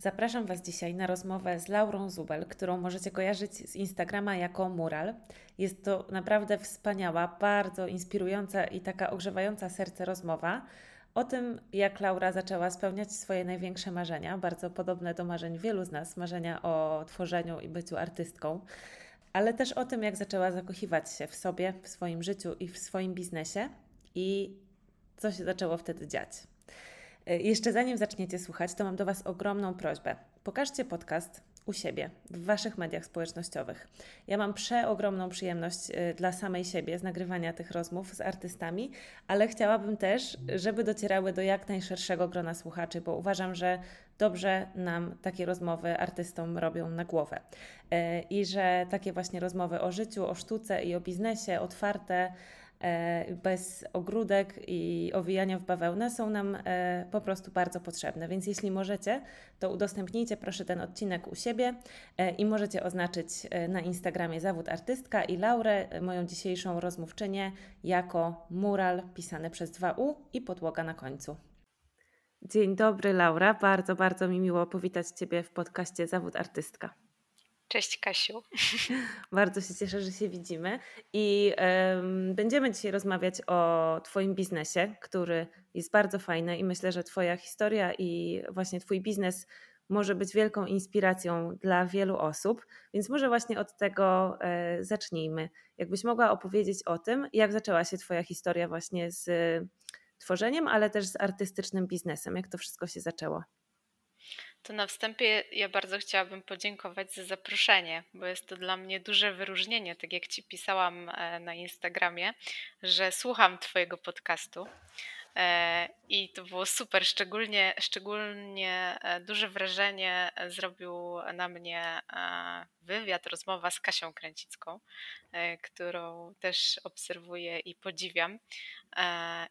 Zapraszam Was dzisiaj na rozmowę z Laurą Zubel, którą możecie kojarzyć z Instagrama jako Mural. Jest to naprawdę wspaniała, bardzo inspirująca i taka ogrzewająca serce rozmowa o tym, jak Laura zaczęła spełniać swoje największe marzenia, bardzo podobne do marzeń wielu z nas, marzenia o tworzeniu i byciu artystką, ale też o tym, jak zaczęła zakochiwać się w sobie, w swoim życiu i w swoim biznesie i co się zaczęło wtedy dziać. E, jeszcze zanim zaczniecie słuchać, to mam do Was ogromną prośbę. Pokażcie podcast u siebie, w Waszych mediach społecznościowych. Ja mam przeogromną przyjemność e, dla samej siebie z nagrywania tych rozmów z artystami, ale chciałabym też, żeby docierały do jak najszerszego grona słuchaczy, bo uważam, że dobrze nam takie rozmowy artystom robią na głowę. E, I że takie właśnie rozmowy o życiu, o sztuce i o biznesie otwarte, bez ogródek i owijania w bawełnę są nam e, po prostu bardzo potrzebne. Więc jeśli możecie, to udostępnijcie proszę ten odcinek u siebie e, i możecie oznaczyć na Instagramie zawód artystka i Laurę, moją dzisiejszą rozmówczynię, jako mural pisany przez 2U i podłoga na końcu. Dzień dobry, Laura. Bardzo, bardzo mi miło powitać Ciebie w podcaście Zawód Artystka. Cześć Kasiu. Bardzo się cieszę, że się widzimy i um, będziemy dzisiaj rozmawiać o Twoim biznesie, który jest bardzo fajny i myślę, że Twoja historia i właśnie Twój biznes może być wielką inspiracją dla wielu osób, więc może właśnie od tego e, zacznijmy. Jakbyś mogła opowiedzieć o tym, jak zaczęła się Twoja historia właśnie z tworzeniem, ale też z artystycznym biznesem, jak to wszystko się zaczęło. To na wstępie ja bardzo chciałabym podziękować za zaproszenie, bo jest to dla mnie duże wyróżnienie, tak jak Ci pisałam e, na Instagramie, że słucham Twojego podcastu. E, I to było super, szczególnie, szczególnie e, duże wrażenie zrobił na mnie wywiad, rozmowa z Kasią Kręcicką, którą też obserwuję i podziwiam.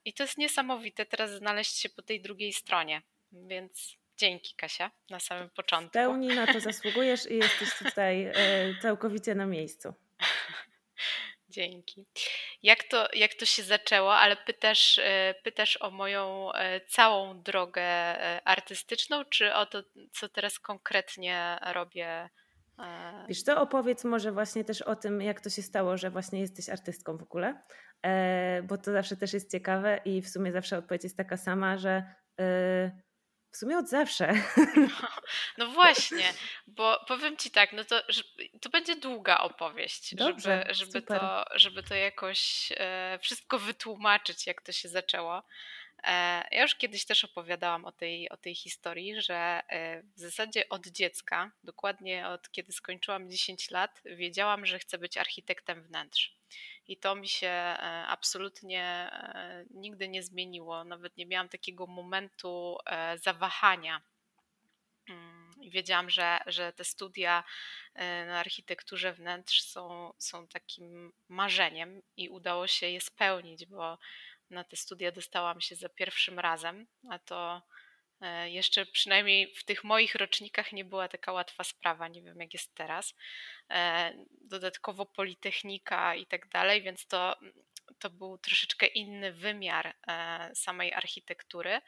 I to jest niesamowite teraz znaleźć się po tej drugiej stronie, więc Dzięki Kasia na samym początku. W pełni na to zasługujesz i jesteś tutaj e, całkowicie na miejscu. Dzięki. Jak to, jak to się zaczęło, ale pytasz, e, pytasz o moją e, całą drogę artystyczną, czy o to, co teraz konkretnie robię? Wiesz to opowiedz może właśnie też o tym, jak to się stało, że właśnie jesteś artystką w ogóle, bo to zawsze też jest ciekawe i w sumie zawsze odpowiedź jest taka sama, że w sumie od zawsze. No, no, właśnie, bo powiem ci tak, no to, to będzie długa opowieść, Dobrze, żeby, żeby, to, żeby to jakoś e, wszystko wytłumaczyć, jak to się zaczęło. E, ja już kiedyś też opowiadałam o tej, o tej historii, że e, w zasadzie od dziecka, dokładnie od kiedy skończyłam 10 lat, wiedziałam, że chcę być architektem wnętrz. I to mi się e, absolutnie nigdy nie zmieniło. Nawet nie miałam takiego momentu zawahania. Mm, wiedziałam, że, że te studia na architekturze wnętrz są, są takim marzeniem i udało się je spełnić, bo na te studia dostałam się za pierwszym razem, a to E, jeszcze przynajmniej w tych moich rocznikach nie była taka łatwa sprawa, nie wiem jak jest teraz. E, dodatkowo Politechnika i tak dalej, więc to, to był troszeczkę inny wymiar e, samej architektury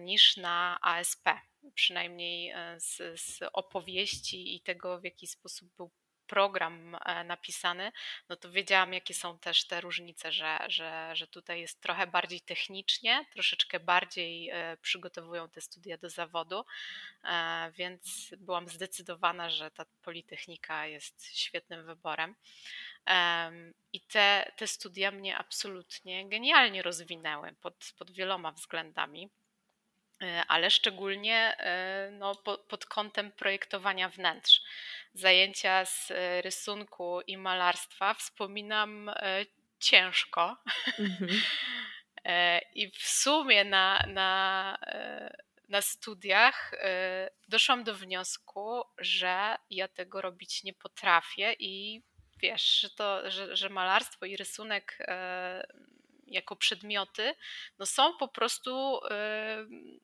niż na ASP. Przynajmniej z, z opowieści i tego, w jaki sposób był program e, napisany, no to wiedziałam, jakie są też te różnice, że, że, że tutaj jest trochę bardziej technicznie, troszeczkę bardziej e, przygotowują te studia do zawodu, e, więc byłam zdecydowana, że ta Politechnika jest świetnym wyborem. I te, te studia mnie absolutnie genialnie rozwinęły pod, pod wieloma względami. Ale szczególnie no, pod kątem projektowania wnętrz. Zajęcia z e, rysunku i malarstwa wspominam ciężko. Mhm. I w sumie na, na, na studiach doszłam do wniosku, że ja tego robić nie potrafię i wiesz, że, to, że, że malarstwo i rysunek jako przedmioty, no są po prostu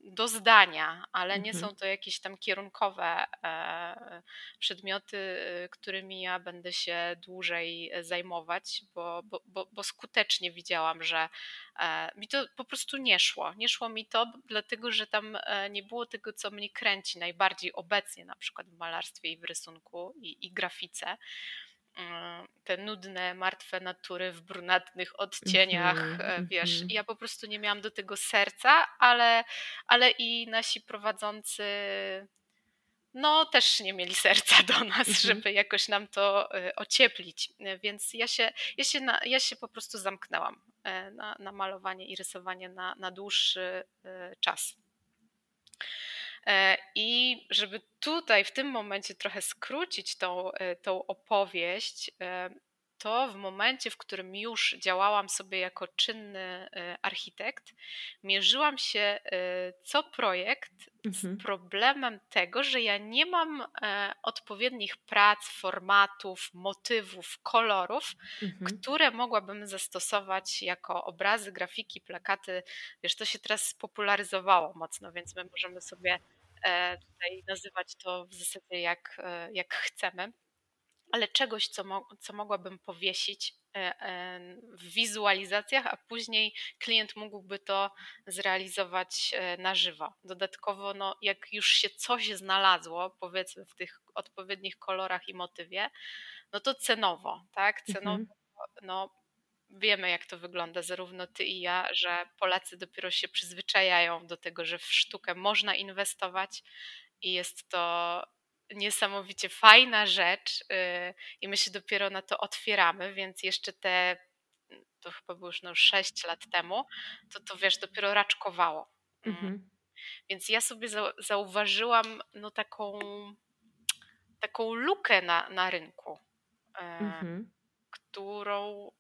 do zdania, ale nie mhm. są to jakieś tam kierunkowe e, przedmioty, którymi ja będę się dłużej zajmować, bo, bo, bo, bo skutecznie widziałam, że e, mi to po prostu nie szło. Nie szło mi to, dlatego że tam e, nie było tego, co mnie kręci najbardziej obecnie, na przykład w malarstwie i w rysunku i, i grafice te nudne, martwe natury w brunatnych odcieniach, mm-hmm, wiesz, mm-hmm. ja po prostu nie miałam do tego serca, ale, ale i nasi prowadzący no też nie mieli serca do nas, mm-hmm. żeby jakoś nam to e, ocieplić, więc ja się, ja się, na, ja się po prostu zamknęłam e, na, na malowanie i rysowanie na, na dłuższy czas. E, I żeby tutaj w tym momencie trochę skrócić tą, e, tą opowieść, e, to w momencie, w którym już działałam sobie jako czynny architekt, mierzyłam się co projekt mhm. z problemem tego, że ja nie mam odpowiednich prac, formatów, motywów, kolorów, mhm. które mogłabym zastosować jako obrazy, grafiki, plakaty. Wiesz, to się teraz spopularyzowało mocno, więc my możemy sobie tutaj nazywać to w zasadzie jak, e, jak chcemy, ale czegoś, co, mo co mogłabym powiesić e, w wizualizacjach, a później klient mógłby to zrealizować na żywo. Dodatkowo, no, jak już się coś znalazło, powiedzmy w tych odpowiednich kolorach i motywie, no to cenowo, tak? Cenowo, mhm. no, wiemy, jak to wygląda, zarówno ty i ja, że Polacy dopiero się przyzwyczajają do tego, że w sztukę można inwestować i jest to niesamowicie fajna rzecz y, i my się dopiero na to otwieramy, więc jeszcze te, to chyba było już no 6 lat temu, to to wiesz, dopiero raczkowało. Mm. Mhm. Więc ja sobie zauważyłam no taką, taką lukę na, na rynku, y, mhm. którą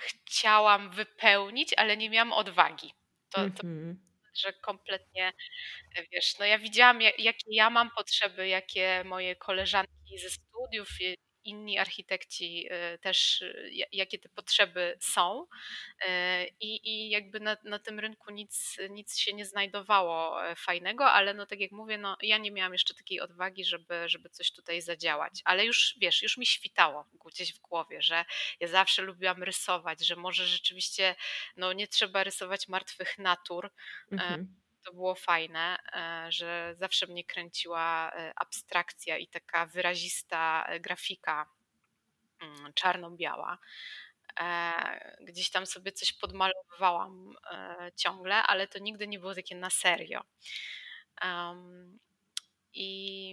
chciałam wypełnić, ale nie miałam odwagi. To, to mhm. że kompletnie, wiesz, no ja widziałam, jakie ja mam potrzeby, jakie moje koleżanki ze studiów, inni architekci y, też, jakie te potrzeby są. Y, I, i jakby na, na tym rynku nic, nic się nie znajdowało e, fajnego, ale no tak jak mówię, no ja nie miałam jeszcze takiej odwagi, żeby, żeby coś tutaj zadziałać. Ale już wiesz, już mi świtało gdzieś w głowie, że ja zawsze lubiłam rysować, że może rzeczywiście no, nie trzeba rysować martwych natur. E, mhm to było fajne, e, że zawsze mnie kręciła e, abstrakcja i taka wyrazista e, grafika mm, czarno-biała. Gdzieś tam sobie coś podmalowałam ciągle, ale to nigdy nie było takie na serio. I,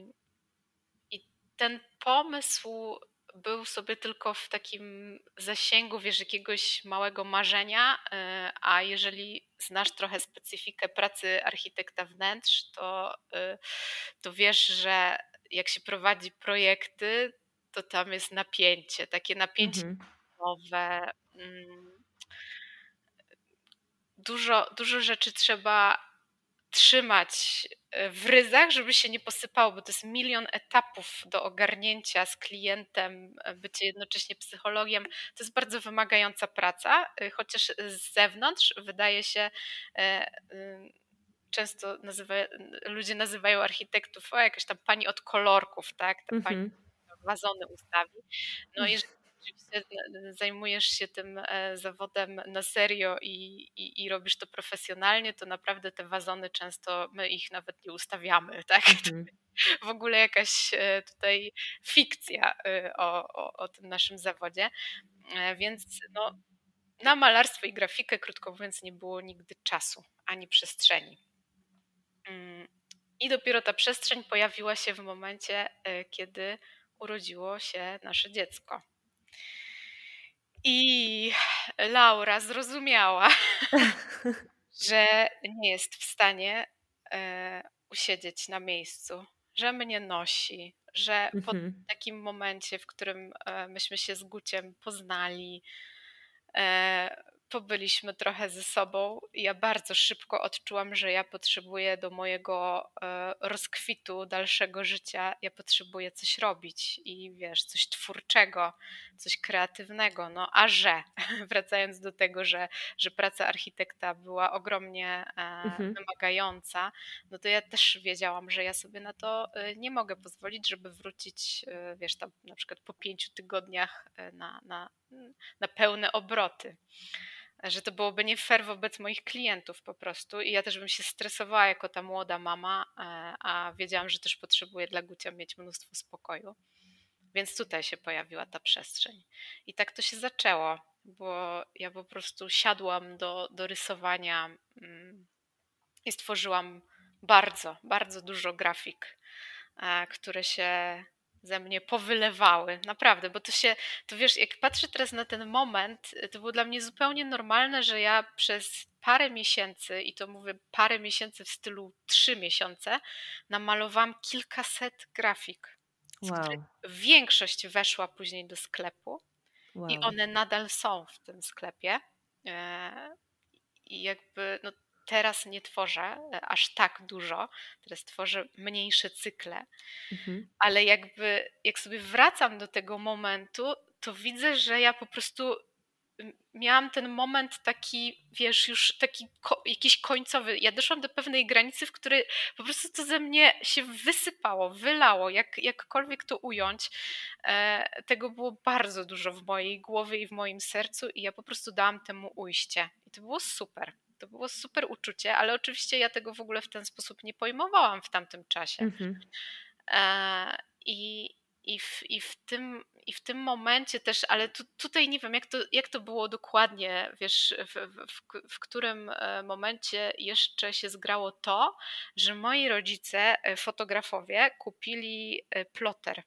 i ten pomysł był sobie tylko w takim zasięgu, wiesz, jakiegoś małego marzenia, e, a jeżeli znasz trochę specyfikę pracy architekta wnętrz, to, e, to wiesz, że jak się prowadzi projekty, to tam jest napięcie, takie napięcie mhm. nowe. Mm, dużo, dużo rzeczy trzeba trzymać w ryzach, żeby się nie posypało, bo to jest milion etapów do ogarnięcia z klientem, e, bycie jednocześnie psychologiem. To jest bardzo wymagająca praca, e, chociaż z zewnątrz wydaje się często nazywa, ludzie nazywają architektów, o jakaś tam pani od kolorków, tak? Ta pani mm -hmm. wazony ustawi. No jeżeli rzeczywiście zajmujesz się tym e, zawodem na serio i, i, i, robisz to profesjonalnie, to naprawdę te wazony często my ich nawet nie ustawiamy, tak? Mhm. W ogóle jakaś e, tutaj fikcja e, o, o, o tym naszym zawodzie. Więc no, na malarstwo i grafikę, krótko mówiąc, nie było nigdy czasu ani przestrzeni. Mm, I dopiero ta przestrzeń pojawiła się w momencie, kiedy urodziło się nasze dziecko. I Laura zrozumiała, że nie jest w stanie e, usiedzieć na miejscu, że mnie nosi, że po mhm. takim momencie, w którym e, myśmy się z Guciem poznali, e, pobyliśmy trochę ze sobą. Ja bardzo szybko odczułam, że ja potrzebuję do mojego e, rozkwitu dalszego życia, ja potrzebuję coś robić i wiesz, coś twórczego, coś kreatywnego. No a że, wracając do tego, że, że praca architekta była ogromnie e, mhm. wymagająca, no to ja też wiedziałam, że ja sobie na to e, nie mogę pozwolić, żeby wrócić, wiesz, tam na przykład po pięciu tygodniach na, na, na pełne obroty że to byłoby nie fair wobec moich klientów po prostu i ja też bym się stresowała jako ta młoda mama, e, a wiedziałam, że też potrzebuję dla Gucia mieć mnóstwo spokoju. Więc tutaj się pojawiła ta przestrzeń. I tak to się zaczęło, bo ja po prostu siadłam do, do rysowania mm, i stworzyłam bardzo, bardzo dużo grafik, e, które się ze mnie powylewały, naprawdę, bo to się, to wiesz, jak patrzę teraz na ten moment, to było dla mnie zupełnie normalne, że ja przez parę miesięcy, i to mówię parę miesięcy w stylu trzy miesiące, namalowałam kilkaset grafik. Wow. Większość weszła później do sklepu wow. i one nadal są w tym sklepie. E, I jakby no, teraz nie tworzę e, aż tak dużo, teraz tworzę mniejsze cykle, mhm. ale jakby jak sobie wracam do tego momentu, to widzę, że ja po prostu miałam ten moment taki, wiesz, już taki ko jakiś końcowy. Ja doszłam do pewnej granicy, w której po prostu to ze mnie się wysypało, wylało, jak, jakkolwiek to ująć. E, tego było bardzo dużo w mojej głowie i w moim sercu i ja po prostu dałam temu ujście. I to było super. To było super uczucie, ale oczywiście ja tego w ogóle w ten sposób nie pojmowałam w tamtym czasie. Mhm. E, I, i, w, i, w tym, I w tym momencie też, ale tu, tutaj nie wiem, jak to, jak to było dokładnie, wiesz, w, w, w którym e, momencie jeszcze się zgrało to, że moi rodzice, e, fotografowie, kupili ploter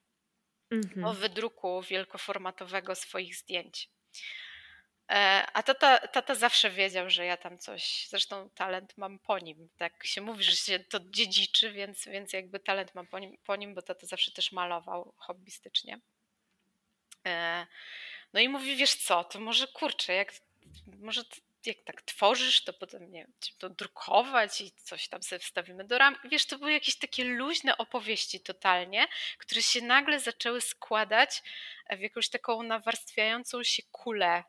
mhm. o wydruku wielkoformatowego swoich zdjęć. E, a tata, tata zawsze wiedział, że ja tam coś, zresztą talent mam po nim. Tak się mówi, że się to dziedziczy, więc, więc jakby talent mam po nim, po nim, bo tata zawsze też malował hobbystycznie. E, no i mówi, wiesz co, to może kurczę, jak, może jak tak tworzysz, to potem nie wiem, to drukować i coś tam sobie wstawimy do ram. Wiesz, to były jakieś takie luźne opowieści totalnie, które się nagle zaczęły składać w jakąś taką nawarstwiającą się kulę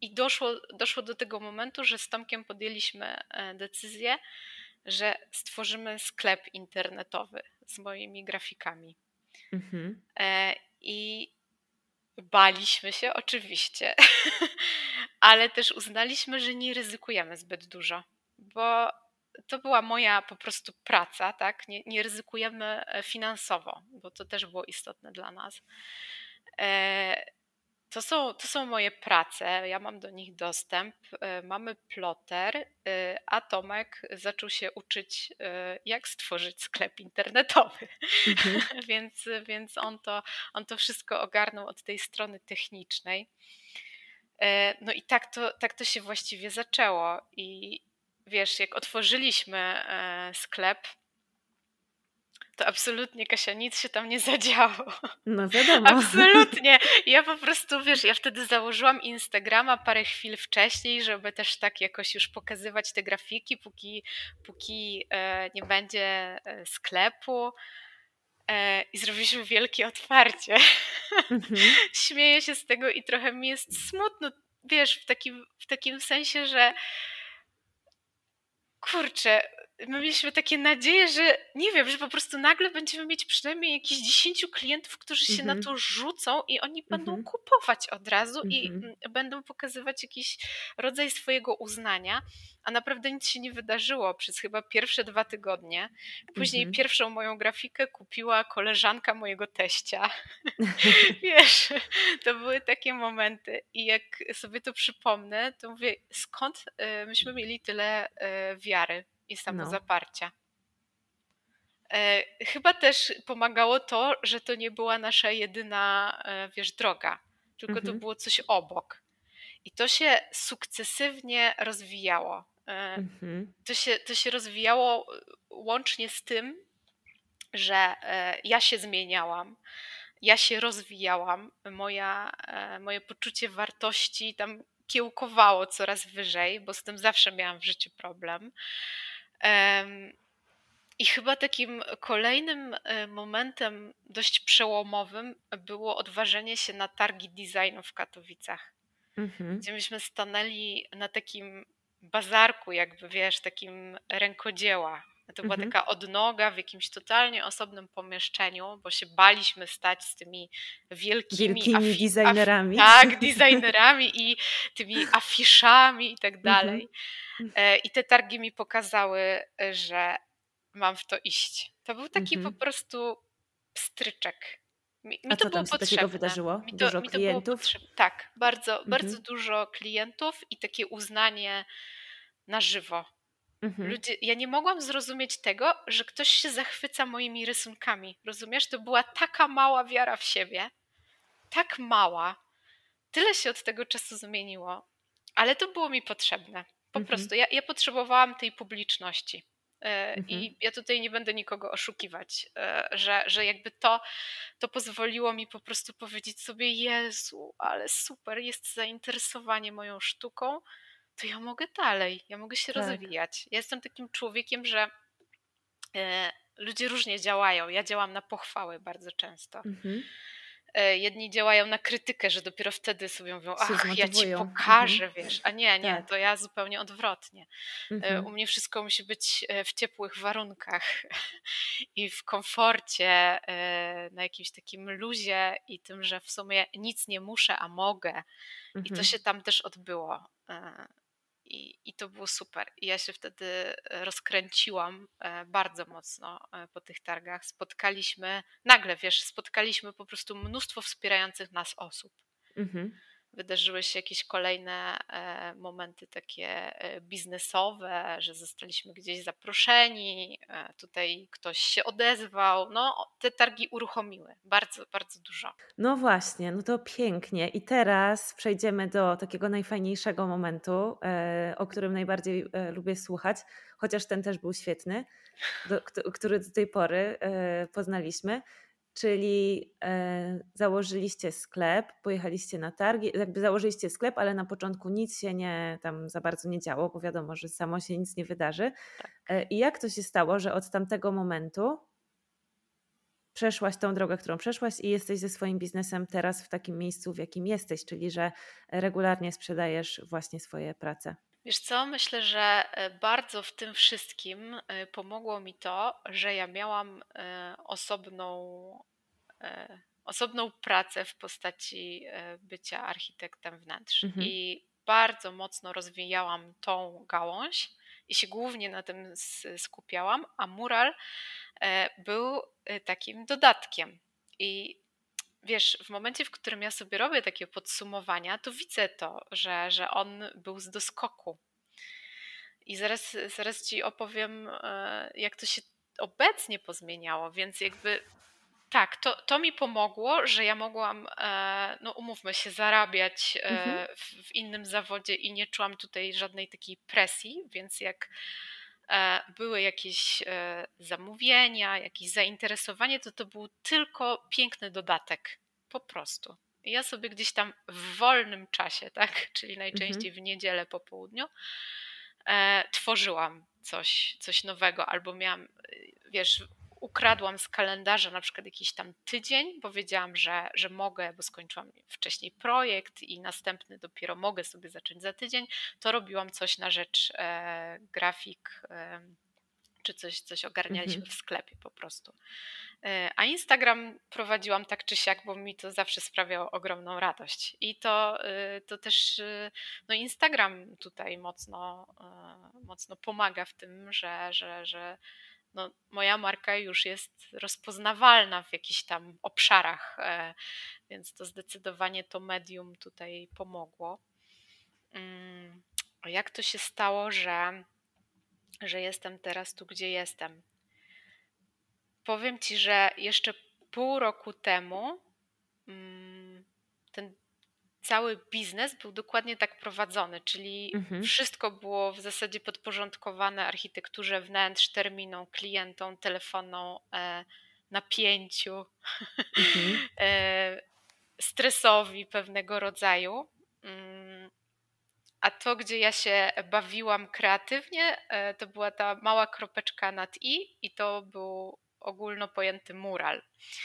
I doszło, doszło do tego momentu, że z Tomkiem podjęliśmy e, decyzję, że stworzymy sklep internetowy z moimi grafikami. Mhm. E, I baliśmy się oczywiście, ale też uznaliśmy, że nie ryzykujemy zbyt dużo, bo to była moja po prostu praca, tak? Nie, nie ryzykujemy finansowo, bo to też było istotne dla nas. To są, to są moje prace, ja mam do nich dostęp. E, mamy ploter, e, a Tomek zaczął się uczyć, e, jak stworzyć sklep internetowy. Mhm. więc, więc on, to, on to wszystko ogarnął od tej strony technicznej. No i tak to, tak to się właściwie zaczęło. I wiesz, jak otworzyliśmy sklep, to absolutnie Kasia, nic się tam nie zadziało. No wiadomo. Absolutnie. Ja po prostu, wiesz, ja wtedy założyłam Instagrama parę chwil wcześniej, żeby też tak jakoś już pokazywać te grafiki, póki, póki e, nie będzie e, sklepu. E, I zrobiliśmy wielkie otwarcie. Mhm. Śmieję się z tego i trochę mi jest smutno, wiesz, w takim, w takim sensie, że kurczę, my mieliśmy takie nadzieje, że nie wiem, że po prostu nagle będziemy mieć przynajmniej jakieś 10 klientów, którzy się mm -hmm. na to rzucą i oni będą mm -hmm. kupować od razu mm -hmm. i mhm. będą pokazywać jakiś rodzaj swojego uznania, a naprawdę nic się nie wydarzyło przez chyba pierwsze dwa tygodnie. Później mhm. pierwszą moją grafikę kupiła koleżanka mojego teścia. Wiesz, to były takie momenty i jak sobie to przypomnę, to mówię, skąd y, myśmy mieli tyle y, wiary i samozaparcia. No. E, chyba też pomagało to, że to nie była nasza jedyna, e, wiesz, droga, tylko mhm. to było coś obok. I to się sukcesywnie rozwijało. E, mhm. To, się, to się rozwijało łącznie z tym, że ja się zmieniałam. ja się rozwijałam, moja, e, moje poczucie wartości tam kiełkowało coraz wyżej, bo z tym zawsze miałam w życiu problem. I chyba takim kolejnym e, momentem dość przełomowym było odważenie się na targi designu w Katowicach, mhm. gdzie myśmy stanęli na takim bazarku, jakby wiesz, takim rękodzieła. To była mhm. taka odnoga w jakimś totalnie osobnym pomieszczeniu, bo się baliśmy stać z tymi wielkimi, wielkimi afi- designerami. tak, designerami i tymi afiszami i tak mhm. dalej. Mhm. I te targi mi pokazały, że mam w to iść. To był taki mhm. po prostu pstryczek. Mi, mi A to co było tam się takiego wydarzyło? Mi to, dużo mi to klientów? tak, bardzo, mhm. bardzo dużo klientów i takie uznanie na żywo. Mhm. Ludzie, ja nie mogłam zrozumieć tego, że ktoś się zachwyca moimi rysunkami. Rozumiesz? To była taka mała wiara w siebie, tak mała. Tyle się od tego czasu zmieniło, ale to było mi potrzebne. Po mhm. prostu ja, ja potrzebowałam tej publiczności. E, mhm. I ja tutaj nie będę nikogo oszukiwać, e, że, że jakby to, to pozwoliło mi po prostu powiedzieć sobie: Jezu, ale super, jest zainteresowanie moją sztuką, to ja mogę dalej, ja mogę się tak. rozwijać. Ja jestem takim człowiekiem, że e, ludzie różnie działają. Ja działam na pochwały bardzo często. Mhm. E, jedni działają na krytykę, że dopiero wtedy sobie mówią, ach, ja ci pokażę, mhm. wiesz, a nie, nie, tak. to ja zupełnie odwrotnie. E, mhm. U mnie wszystko musi być w ciepłych warunkach i w komforcie, na jakimś takim luzie i tym, że w sumie nic nie muszę, a mogę. I to mhm. się tam też odbyło. I, I to było super. I ja się wtedy e, rozkręciłam e, bardzo mocno e, po tych targach. Spotkaliśmy, nagle wiesz, spotkaliśmy po prostu mnóstwo wspierających nas osób. Mhm wydarzyły się jakieś kolejne e, momenty takie e, biznesowe, że zostaliśmy gdzieś zaproszeni, e, tutaj ktoś się odezwał. No, te targi uruchomiły bardzo, bardzo dużo. No właśnie, no to pięknie. I teraz przejdziemy do takiego najfajniejszego momentu, o którym najbardziej lubię słuchać, chociaż ten też był świetny, do, który do tej pory poznaliśmy czyli e, założyliście sklep, pojechaliście na targi, jakby założyliście sklep, ale na początku nic się nie tam za bardzo nie działo, bo wiadomo, że samo się nic nie wydarzy. Tak. E, I jak to się stało, że od tamtego momentu przeszłaś tą drogę, którą przeszłaś i jesteś ze swoim biznesem teraz w takim miejscu, w jakim jesteś, czyli że regularnie sprzedajesz właśnie swoje prace? Wiesz co, myślę, że e, bardzo w tym wszystkim pomogło mi to, że ja miałam osobną, osobną pracę w postaci bycia architektem wnętrz mhm. i bardzo mocno rozwijałam tą gałąź i się głównie na tym skupiałam, a mural był takim dodatkiem. I wiesz, w momencie, w którym ja sobie robię takie podsumowania, to widzę to, że, że on był z doskoku. I zaraz, zaraz ci opowiem, e, jak to się obecnie pozmieniało, więc jakby tak, to, to mi pomogło, że ja mogłam, e, no umówmy się, zarabiać e, mhm. w, w innym zawodzie i nie czułam tutaj żadnej takiej presji, więc jak były jakieś zamówienia, jakieś zainteresowanie, to to był tylko piękny dodatek. Po prostu. Ja sobie gdzieś tam w wolnym czasie, tak, czyli najczęściej mhm. w niedzielę po południu, e, tworzyłam coś, coś nowego, albo miałam, wiesz, ukradłam z kalendarza na przykład jakiś tam tydzień, bo wiedziałam, że, że mogę, bo skończyłam wcześniej projekt i następny dopiero mogę sobie zacząć za tydzień, to robiłam coś na rzecz e, grafik, e, czy coś, coś ogarnialiśmy mhm. w sklepie po prostu. E, a Instagram prowadziłam tak czy siak, bo mi to zawsze sprawiało ogromną radość. I to, e, to też e, no Instagram tutaj mocno, mocno pomaga w tym, że, że, że no moja marka już jest rozpoznawalna w jakichś tam obszarach, więc to zdecydowanie to medium tutaj pomogło. Mm, jak to się stało, że, że jestem teraz tu, gdzie jestem? powiem ci, że jeszcze pół roku temu mm, ten cały biznes był dokładnie tak prowadzony, czyli mhm. wszystko było w zasadzie podporządkowane architekturze wnętrz, terminom, klientom, telefonom, e, napięciu, mhm. stresowi pewnego rodzaju. Mm, a to, gdzie ja się bawiłam kreatywnie, to była ta mała kropeczka nad i i to był ogólno pojęty mural.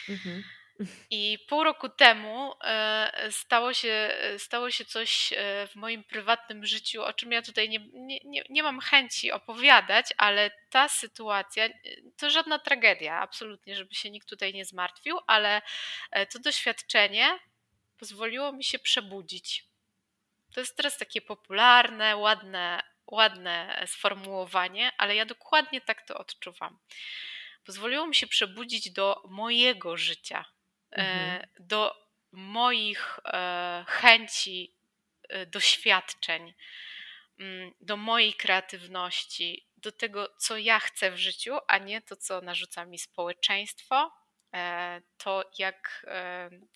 Mhm. I pół roku temu e, stało się, stało się coś e, w moim prywatnym życiu, o czym ja tutaj nie, nie, nie mam chęci opowiadać, ale ta sytuacja e, to żadna tragedia, absolutnie, żeby się nikt tutaj nie zmartwił, ale to doświadczenie pozwoliło mi się przebudzić. To jest teraz takie popularne, ładne, ładne sformułowanie, ale ja dokładnie tak to odczuwam. Pozwoliło mi się przebudzić do mojego życia, mhm. E, do moich e, chęci, e, doświadczeń, mm, do mojej kreatywności, do tego, co ja chcę w życiu, a nie to, co narzuca mi społeczeństwo, to jak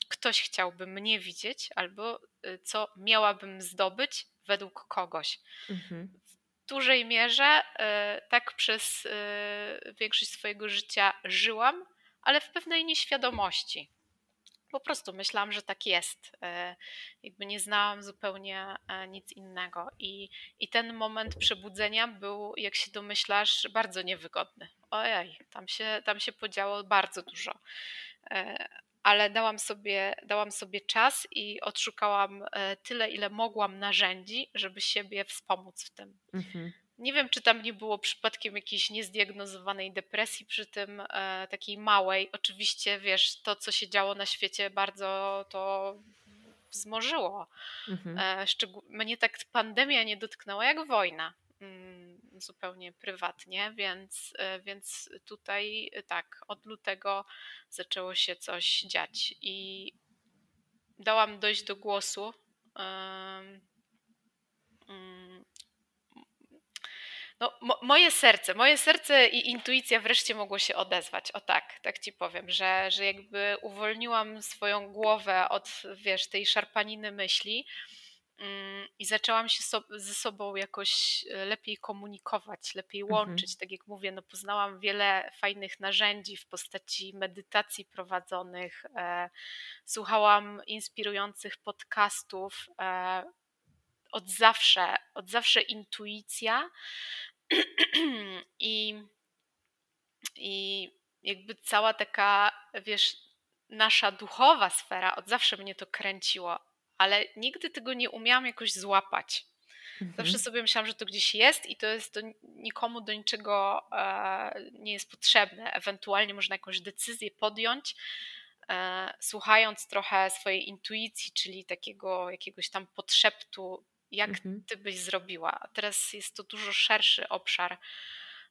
ktoś chciałby mnie widzieć, albo co miałabym zdobyć według kogoś. Mhm. W dużej mierze tak przez większość swojego życia żyłam, ale w pewnej nieświadomości po prostu myślałam, że tak jest. E, jakby nie znałam zupełnie e, nic innego. I, i ten moment przebudzenia był, jak się domyślasz, bardzo niewygodny. Ojej, tam się, tam się podziało bardzo dużo. E, ale dałam sobie, dałam sobie czas i odszukałam tyle, ile mogłam narzędzi, żeby siebie wspomóc w tym. Mhm. Nie wiem, czy tam nie było przypadkiem jakiejś niezdiagnozowanej depresji przy tym, e, takiej małej. Oczywiście, wiesz, to, co się działo na świecie, bardzo to wzmożyło. Mhm. E, mnie tak pandemia nie dotknęła jak wojna. Mm, zupełnie prywatnie, więc, e, więc tutaj e, tak, od lutego zaczęło się coś dziać i dałam dojść do głosu. Um, no, mo moje serce, moje serce i intuicja wreszcie mogło się odezwać. O tak, tak ci powiem, że, że jakby uwolniłam swoją głowę od, wiesz, tej szarpaniny myśli mm, i zaczęłam się so ze sobą jakoś e, lepiej komunikować, lepiej mhm. łączyć. Mhm. Tak jak mówię, no poznałam wiele fajnych narzędzi w postaci medytacji prowadzonych, e, słuchałam inspirujących podcastów. E, od zawsze, od zawsze intuicja i, i jakby cała taka, wiesz, nasza duchowa sfera od zawsze mnie to kręciło, ale nigdy tego nie umiałam jakoś złapać. Mhm. Zawsze sobie myślałam, że to gdzieś jest i to jest to nikomu do niczego e, nie jest potrzebne. Ewentualnie można jakąś decyzję podjąć, e, słuchając trochę swojej intuicji, czyli takiego jakiegoś tam podszeptu jak mhm. ty byś zrobiła. Teraz jest to dużo szerszy obszar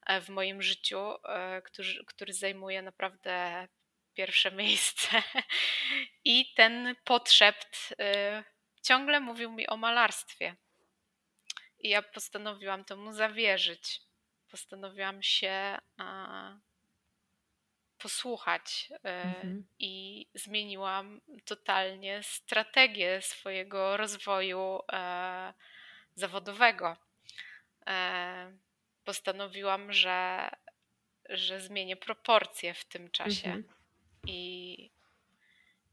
e, w moim życiu, e, który, który zajmuje naprawdę pierwsze miejsce. I ten podszept e, ciągle mówił mi o malarstwie. I ja postanowiłam temu zawierzyć. Postanowiłam się posłuchać mhm. i zmieniłam totalnie strategię swojego rozwoju e, zawodowego. E, postanowiłam, że, że zmienię proporcje w tym czasie mhm. i,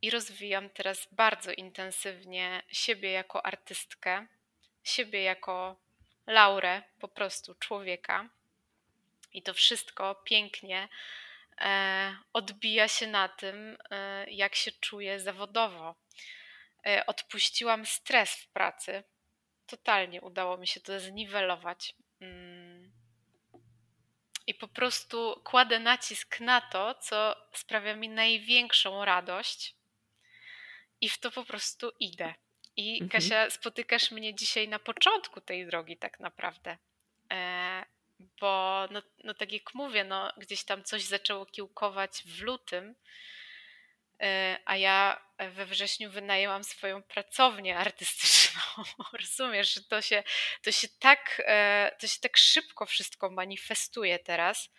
i rozwijam teraz bardzo intensywnie siebie jako artystkę, siebie jako Laurę, po prostu człowieka. I to wszystko pięknie E, odbija się na tym, e, jak się czuję zawodowo. E, odpuściłam stres w pracy. Totalnie udało mi się to zniwelować. Mm. I po prostu kładę nacisk na to, co sprawia mi największą radość, i w to po prostu idę. I mhm. Kasia, spotykasz mnie dzisiaj na początku tej drogi, tak naprawdę bo no, no tak jak mówię, no, gdzieś tam coś zaczęło kiełkować w lutym, e, a ja we wrześniu wynajęłam swoją pracownię artystyczną. Rozumiesz, że to się, to się tak, e, to się tak szybko wszystko manifestuje teraz,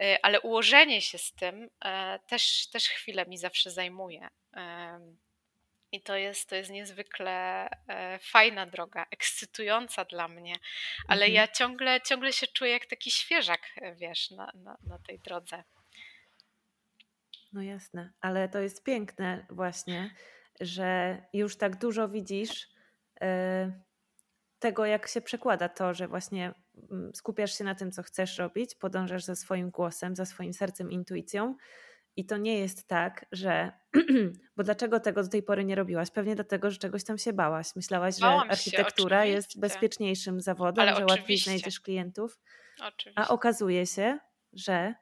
e, ale ułożenie się z tym też, też chwilę mi zawsze zajmuje. I to jest, to jest niezwykle e, fajna droga, ekscytująca dla mnie, ale mhm. ja ciągle, ciągle się czuję jak taki świeżak, e, wiesz, na, na, na tej drodze. No jasne, ale to jest piękne właśnie, że już tak dużo widzisz yy, tego, jak się przekłada to, że właśnie mm, skupiasz się na tym, co chcesz robić, podążasz za swoim głosem, za swoim sercem, intuicją. I to nie jest tak, że. Bo dlaczego tego do tej pory nie robiłaś? Pewnie dlatego, że czegoś tam się bałaś. Myślałaś, Bałam że architektura się, jest bezpieczniejszym zawodem, Ale że oczywiście. łatwiej znajdziesz klientów. Oczywiście. A okazuje się, że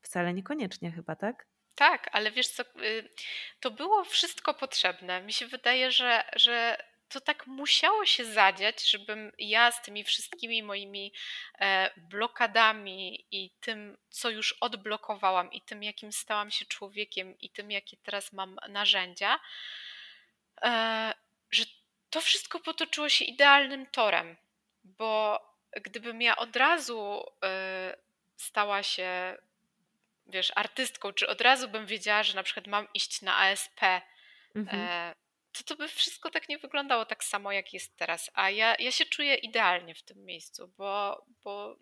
wcale niekoniecznie chyba, tak? Tak, ale wiesz co, y, to było wszystko potrzebne. Mi się wydaje, że, że to tak musiało się zadziać, żebym ja z tymi wszystkimi moimi e, blokadami i tym, co już odblokowałam, i tym, jakim stałam się człowiekiem, i tym, jakie teraz mam narzędzia, e, że to wszystko potoczyło się idealnym torem, bo gdybym ja od razu e, stała się wiesz, artystką, czy od razu bym wiedziała, że na przykład mam iść na ASP, mhm. E, to to by wszystko tak nie wyglądało tak samo, jak jest teraz. A ja, ja się czuję idealnie w tym miejscu, bo, bo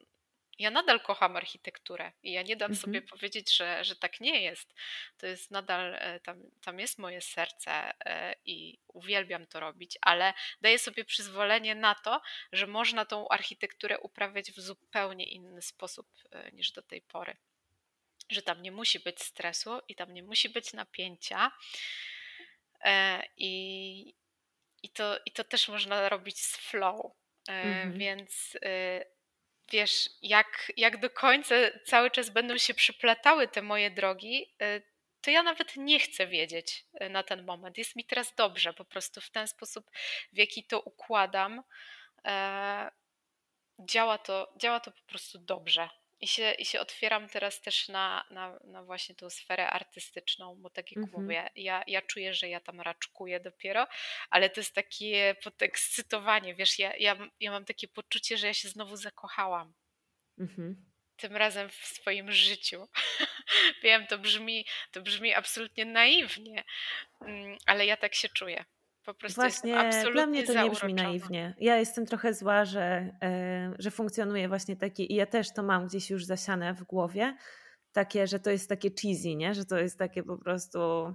ja nadal kocham architekturę i ja nie dam mhm. sobie powiedzieć, że, że tak nie jest. To jest nadal, e, tam, tam jest moje serce e, i uwielbiam to robić, ale daję sobie przyzwolenie na to, że można tą architekturę uprawiać w zupełnie inny sposób niż do tej pory że tam nie musi być stresu i tam nie musi być napięcia. E, I, i, to, i to też można robić z flow. E, mhm. Więc e, wiesz, jak, jak do końca cały czas będą się przyplatały te moje drogi, to ja nawet nie chcę wiedzieć na ten moment. Jest mi teraz dobrze, po prostu w ten sposób, w jaki to układam, działa to, działa to po prostu dobrze. I się, I się otwieram teraz też na, na, na właśnie tą sferę artystyczną, bo tak jak mhm. mówię, ja, ja czuję, że ja tam raczkuję dopiero, ale to jest takie podekscytowanie, wiesz, ja, ja, ja mam takie poczucie, że ja się znowu zakochałam. Mhm. Tym razem w swoim życiu. Wiem, to brzmi, to brzmi absolutnie naiwnie, mm, ale ja tak się czuję. Po prostu właśnie dla mnie to nie brzmi naiwnie. Ja jestem trochę zła, że, yy, że funkcjonuje właśnie taki i ja też to mam gdzieś już zasiane w głowie, takie, że to jest takie cheesy, nie? że to jest takie po prostu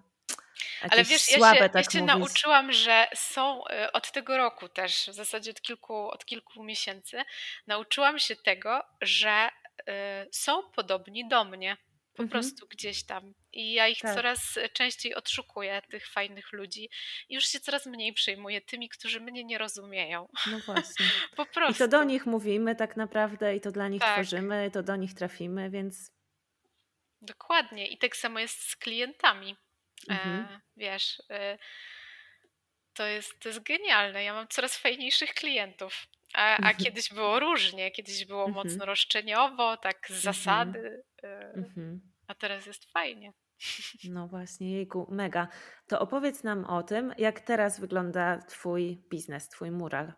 ale wiesz, słabe, ja się, tak ja się nauczyłam, że są e, od tego roku też, w zasadzie od kilku, od kilku miesięcy, nauczyłam się tego, że y, są podobni do mnie po mhm. prostu gdzieś tam. I ja ich tak. coraz częściej odszukuję, tych fajnych ludzi. I już się coraz mniej przejmuję tymi, którzy mnie nie rozumieją. No właśnie. po prostu. I to do nich mówimy tak naprawdę, i to dla nich tak. tworzymy, to do nich trafimy, więc. Dokładnie. I tak samo jest z klientami. E, mhm. E, wiesz. E, to jest, to jest genialne. Ja mam coraz fajniejszych klientów. A, a mhm. kiedyś było różnie, kiedyś było mhm. mocno roszczeniowo, tak z mhm. zasady, mhm. a teraz jest fajnie. No właśnie, jejku, mega. To opowiedz nam o tym, jak teraz wygląda Twój biznes, Twój mural.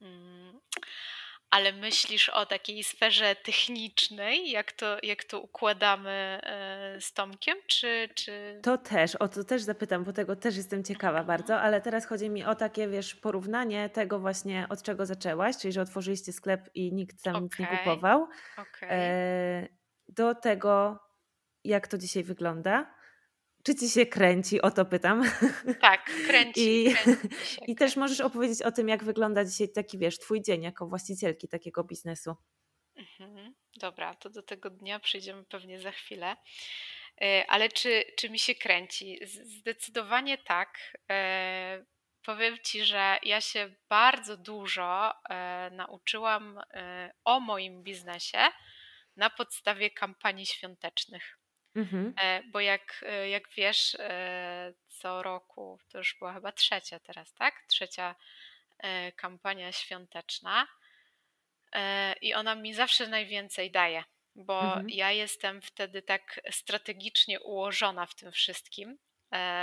Mm ale myślisz o takiej sferze technicznej, jak to, jak to układamy e, z Tomkiem, czy, czy... To też, o to też zapytam, bo tego też jestem ciekawa mhm. bardzo, ale teraz chodzi mi o takie, wiesz, porównanie tego właśnie, od czego zaczęłaś, czyli że otworzyliście sklep i nikt tam okay. nic nie kupował, okay. E, do tego, jak to dzisiaj wygląda. Czy ci się kręci? O to pytam. Tak, kręci. I, kręci się, i też możesz opowiedzieć o tym, jak wygląda dzisiaj taki, wiesz, twój dzień jako właścicielki takiego biznesu. Mhm. Dobra, to do tego dnia przejdziemy pewnie za chwilę. E, ale czy, czy mi się kręci? Zdecydowanie tak. E, powiem Ci, że ja się bardzo dużo e, nauczyłam o moim biznesie na podstawie kampanii świątecznych. Mhm. E, bo jak, e, jak wiesz, e, co roku, to już była chyba trzecia teraz, tak? Trzecia kampania świąteczna. I ona mi zawsze najwięcej daje, bo mhm. ja jestem wtedy tak strategicznie ułożona w tym wszystkim.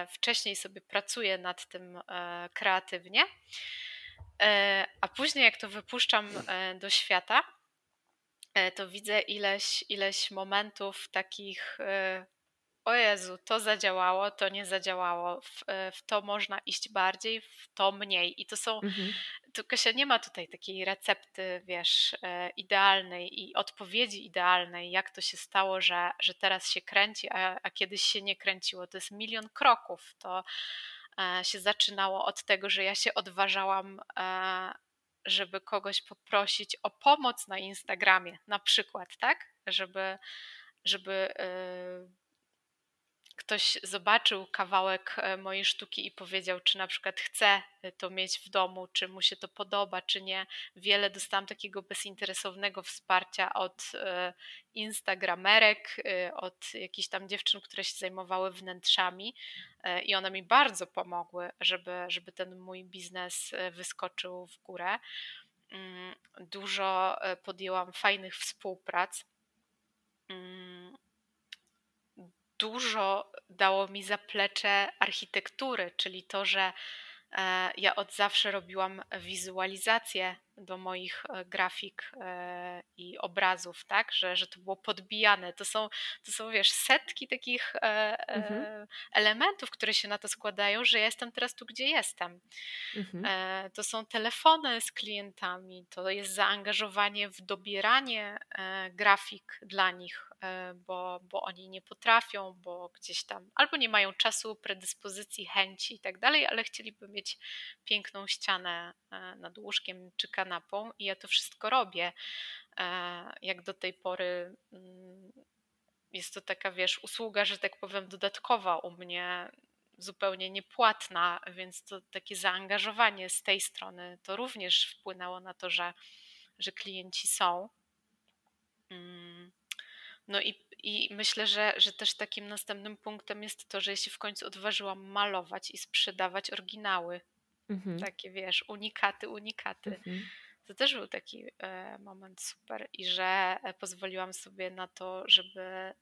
Wcześniej sobie pracuję nad tym kreatywnie, a później, jak to wypuszczam do świata, to widzę ileś, ileś momentów takich, e, o Jezu, to zadziałało, to nie zadziałało, w, e, w to można iść bardziej, w to mniej. I to są, mhm. tu Kasia nie ma tutaj takiej recepty, wiesz, e, idealnej i odpowiedzi idealnej, jak to się stało, że, że teraz się kręci, a, a kiedyś się nie kręciło. To jest milion kroków. To e, się zaczynało od tego, że ja się odważałam, e, żeby kogoś poprosić o pomoc na Instagramie, na przykład, tak? Żeby, żeby ktoś zobaczył kawałek e, mojej sztuki i powiedział, czy na przykład chce e, to mieć w domu, czy mu się to podoba, czy nie. Wiele dostałam takiego bezinteresownego wsparcia od e, instagramerek, od jakichś tam dziewczyn, które się zajmowały wnętrzami i one mi bardzo pomogły, żeby, żeby ten mój biznes wyskoczył w górę. Mm, dużo podjęłam fajnych współprac mm, dużo dało mi zaplecze architektury, czyli to, że e, ja od zawsze robiłam wizualizację do moich e, grafik e, i obrazów, tak, że, że to było podbijane. To są, to są, wiesz, setki takich mhm. elementów, które się na to składają, że ja jestem teraz tu, gdzie jestem. Mhm. To są telefony z klientami, to jest zaangażowanie w dobieranie grafik dla nich, E, bo, bo oni nie potrafią, bo gdzieś tam albo nie mają czasu, predyspozycji, chęci i tak dalej, ale chcieliby mieć piękną ścianę e, nad łóżkiem czy kanapą i ja to wszystko robię. E, jak do tej pory mm, jest to taka, wiesz, usługa, że tak powiem, dodatkowa u mnie, zupełnie niepłatna, więc to takie zaangażowanie z tej strony to również wpłynęło na to, że, że klienci są. Mm. No i, i myślę, że, że też takim następnym punktem jest to, że ja się w końcu odważyłam malować i sprzedawać oryginały. Mhm. Takie wiesz, unikaty, unikaty. Mhm. To też był taki e, moment super i że e, pozwoliłam sobie na to, żeby e,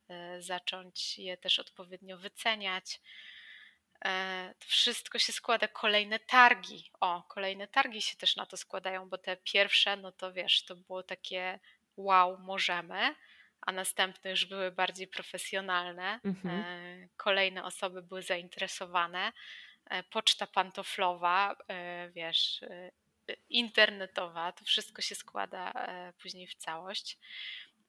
zacząć je też odpowiednio wyceniać. To wszystko się składa, kolejne targi. O, kolejne targi się też na to składają, bo te pierwsze, no to wiesz, to było takie wow, możemy a następne już były bardziej profesjonalne. Mhm. Kolejne osoby były zainteresowane. E, poczta pantoflowa, e, wiesz, internetowa, to wszystko się składa później w całość.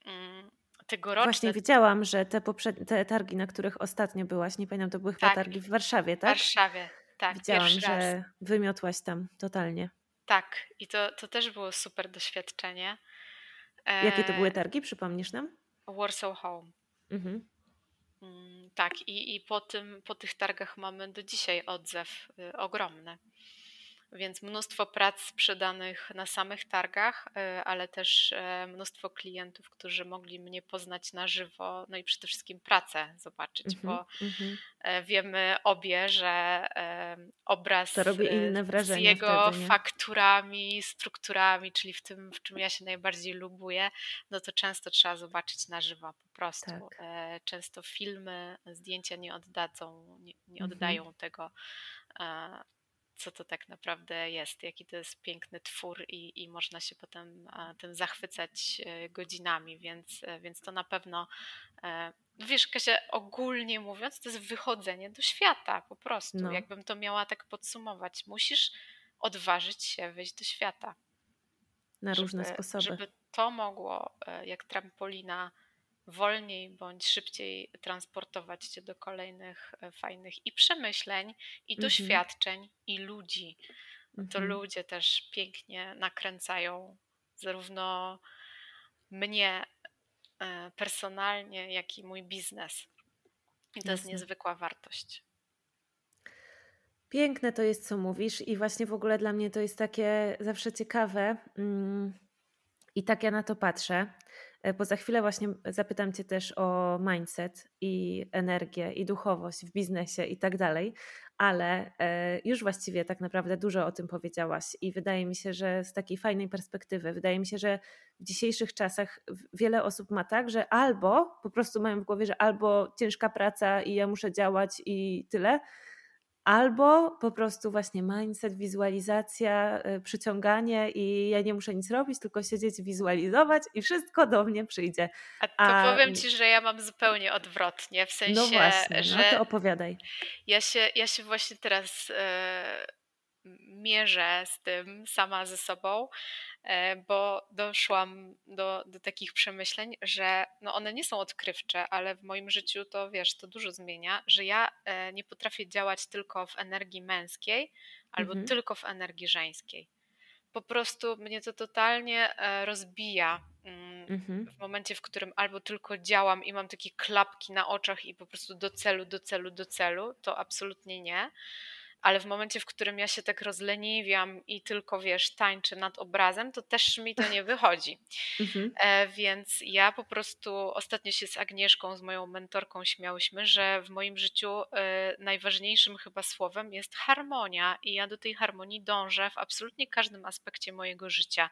Mm, tegoroczne... Właśnie widziałam, że te, poprzed... te targi, na których ostatnio byłaś, nie pamiętam, to były chyba tak, targi w Warszawie, tak? W Warszawie, tak. Widziałam, że raz. wymiotłaś tam totalnie. Tak, i to, to też było super doświadczenie. Jakie to były targi, przypomnisz nam? Warsaw Home. Mhm. Mm, tak, i, i po, tym, po tych targach mamy do dzisiaj odzew y, ogromny więc mnóstwo prac sprzedanych na samych targach, e, ale też e, mnóstwo klientów, którzy mogli mnie poznać na żywo, no i przede wszystkim pracę zobaczyć, mm -hmm, bo mm -hmm. wiemy obie, że obraz z jego wtedy, fakturami, strukturami, czyli w tym, w czym ja się najbardziej lubuję, no to często trzeba zobaczyć na żywo po prostu. Tak. Często filmy, zdjęcia nie oddadzą, nie, nie mhm. oddają mm -hmm. tego co to tak naprawdę jest, jaki to jest piękny twór i, i można się potem tym zachwycać e, godzinami, więc, e, więc to na pewno, e, wiesz Kasia, ogólnie mówiąc, to jest wychodzenie do świata po prostu, no. jakbym to miała tak podsumować. Musisz odważyć się wyjść do świata. Na żeby, różne sposoby. Żeby to mogło, jak trampolina, wolniej bądź szybciej transportować cię do kolejnych e, fajnych i przemyśleń, i mhm. doświadczeń, i ludzi. To mhm. ludzie też pięknie nakręcają zarówno mnie e, personalnie, jak i mój biznes. I to Jasne. jest niezwykła wartość. Piękne to jest, co mówisz, i właśnie w ogóle dla mnie to jest takie zawsze ciekawe. Mm, I tak ja na to patrzę, bo za chwilę właśnie zapytam Cię też o mindset i energię i duchowość w biznesie i tak dalej, ale e, już właściwie tak naprawdę dużo o tym powiedziałaś i wydaje mi się, że z takiej fajnej perspektywy, wydaje mi się, że w dzisiejszych czasach wiele osób ma tak, że albo po prostu mają w głowie, że albo ciężka praca i ja muszę działać i tyle, Albo po prostu właśnie mindset, wizualizacja, y, przyciąganie i ja nie muszę nic robić, tylko siedzieć, wizualizować i wszystko do mnie przyjdzie. A to A... powiem Ci, że ja mam zupełnie odwrotnie, w no sensie, no właśnie, że no to opowiadaj. Ja się, ja się właśnie teraz... Yy mierzę z tym sama ze sobą, e, bo doszłam do, do takich przemyśleń, że no one nie są odkrywcze, ale w moim życiu to wiesz, to dużo zmienia, że ja e, nie potrafię działać tylko w energii męskiej albo mhm. tylko w energii żeńskiej. Po prostu mnie to totalnie e, rozbija mm, mhm. w momencie, w którym albo tylko działam i mam takie klapki na oczach i po prostu do celu, do celu, do celu, to absolutnie nie ale w momencie, w którym ja się tak rozleniwiam i tylko wiesz, tańczę nad obrazem, to też mi to nie wychodzi. Mhm. E, więc ja po prostu ostatnio się z Agnieszką, z moją mentorką śmiałyśmy, że w moim życiu e, najważniejszym chyba słowem jest harmonia i ja do tej harmonii dążę w absolutnie każdym aspekcie mojego życia.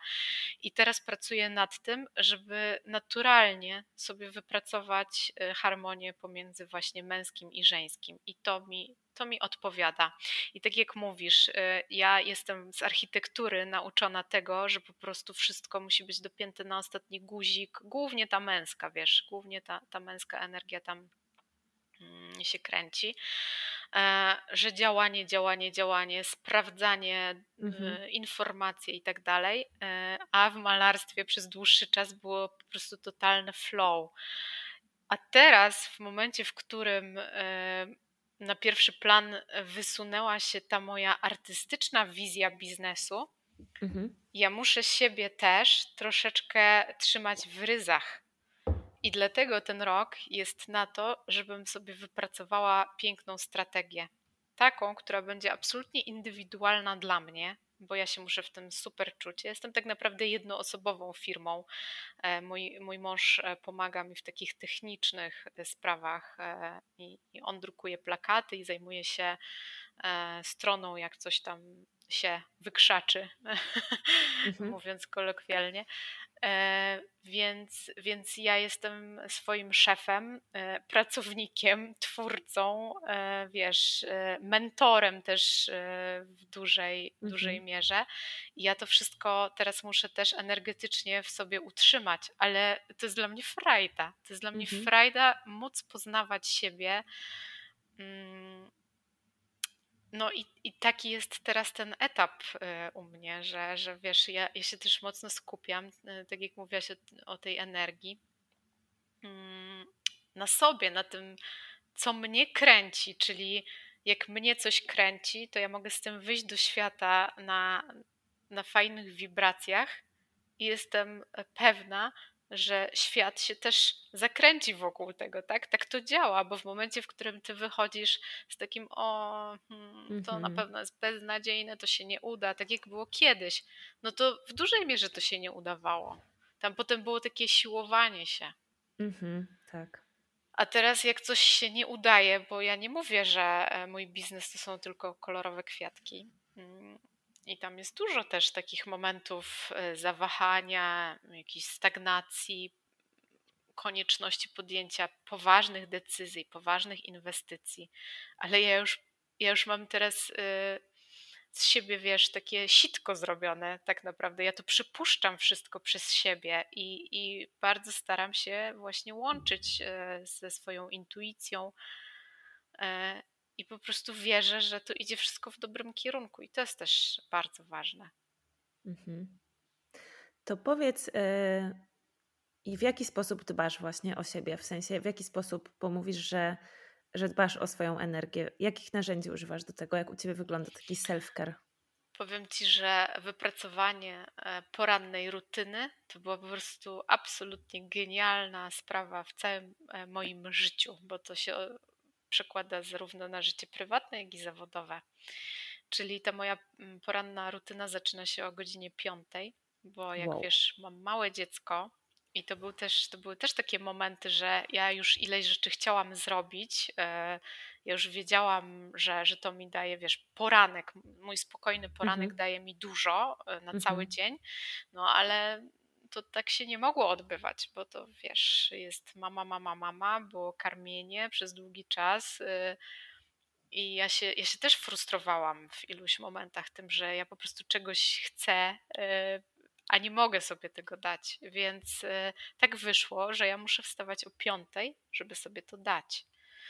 I teraz pracuję nad tym, żeby naturalnie sobie wypracować e, harmonię pomiędzy właśnie męskim i żeńskim. I to mi to mi odpowiada. I tak jak mówisz, y, ja jestem z architektury nauczona tego, że po prostu wszystko musi być dopięte na ostatni guzik, głównie ta męska, wiesz, głównie ta, ta męska energia tam mm, się kręci, e, że działanie, działanie, działanie, sprawdzanie mhm. informacji i tak dalej, e, a w malarstwie przez dłuższy czas było po prostu totalne flow. A teraz, w momencie, w którym e, na pierwszy plan wysunęła się ta moja artystyczna wizja biznesu, mhm. ja muszę siebie też troszeczkę trzymać w ryzach. I dlatego ten rok jest na to, żebym sobie wypracowała piękną strategię. Taką, która będzie absolutnie indywidualna dla mnie, bo ja się muszę w tym super czuć. Ja jestem tak naprawdę jednoosobową firmą. E, mój, mój mąż e, pomaga mi w takich technicznych e, sprawach i, i on drukuje plakaty i zajmuje się stroną, jak coś tam się wykrzaczy, mhm. mówiąc kolokwialnie. E, więc, więc ja jestem swoim szefem, e, pracownikiem, twórcą, e, wiesz, mentorem też w dużej, mhm. dużej mierze. I ja to wszystko teraz muszę też energetycznie w sobie utrzymać, ale to jest dla mnie frajda. To jest dla mnie mhm. frajda móc poznawać siebie. No i, i taki jest teraz ten etap y, u mnie, że, że wiesz, ja, ja się też mocno skupiam, y, tak jak mówiłaś o, o tej energii, mm, na sobie, na tym, co mnie kręci, czyli jak mnie coś kręci, to ja mogę z tym wyjść do świata na, na fajnych wibracjach i jestem pewna, że świat się też zakręci wokół tego, tak? Tak to działa, bo w momencie, w którym ty wychodzisz z takim, o, hmm, to na mhm. pewno jest beznadziejne, to się nie uda, tak jak było kiedyś, no to w dużej mierze to się nie udawało. Tam potem było takie siłowanie się. Mhm, tak. A teraz jak coś się nie udaje, bo ja nie mówię, że e, mój biznes to są tylko kolorowe kwiatki. I tam jest dużo też takich momentów e, zawahania, jakiejś stagnacji, konieczności podjęcia poważnych decyzji, poważnych inwestycji. Ale ja już, ja już mam teraz e, z siebie, wiesz, takie sitko zrobione, tak naprawdę. Ja to przypuszczam wszystko przez siebie i, i bardzo staram się właśnie łączyć e, ze swoją intuicją i po prostu wierzę, że to idzie wszystko w dobrym kierunku i to jest też bardzo ważne. Mhm. To powiedz, yy, i w jaki sposób dbasz właśnie o siebie? W sensie, w jaki sposób pomówisz, że, że dbasz o swoją energię? Jakich narzędzi używasz do tego? Jak u ciebie wygląda taki self-care? Powiem ci, że wypracowanie e, porannej rutyny to była po prostu absolutnie genialna sprawa w całym e, moim życiu, bo to się przekłada zarówno na życie prywatne, jak i zawodowe. Czyli ta moja mm, poranna rutyna zaczyna się o godzinie 5, bo jak wow. wiesz, mam małe dziecko i to, był też, to były też takie momenty, że ja już ileś rzeczy chciałam zrobić. E, ja już wiedziałam, że, że to mi daje, wiesz, poranek. Mój spokojny poranek mhm. daje mi dużo e, na cały mhm. dzień, no ale to tak się nie mogło odbywać, bo to wiesz, jest mama, mama, mama, było karmienie przez długi czas. Y, I ja się, ja się też frustrowałam w iluś momentach tym, że ja po prostu czegoś chcę, y, a nie mogę sobie tego dać. Więc y, tak wyszło, że ja muszę wstawać o piątej, żeby sobie to dać,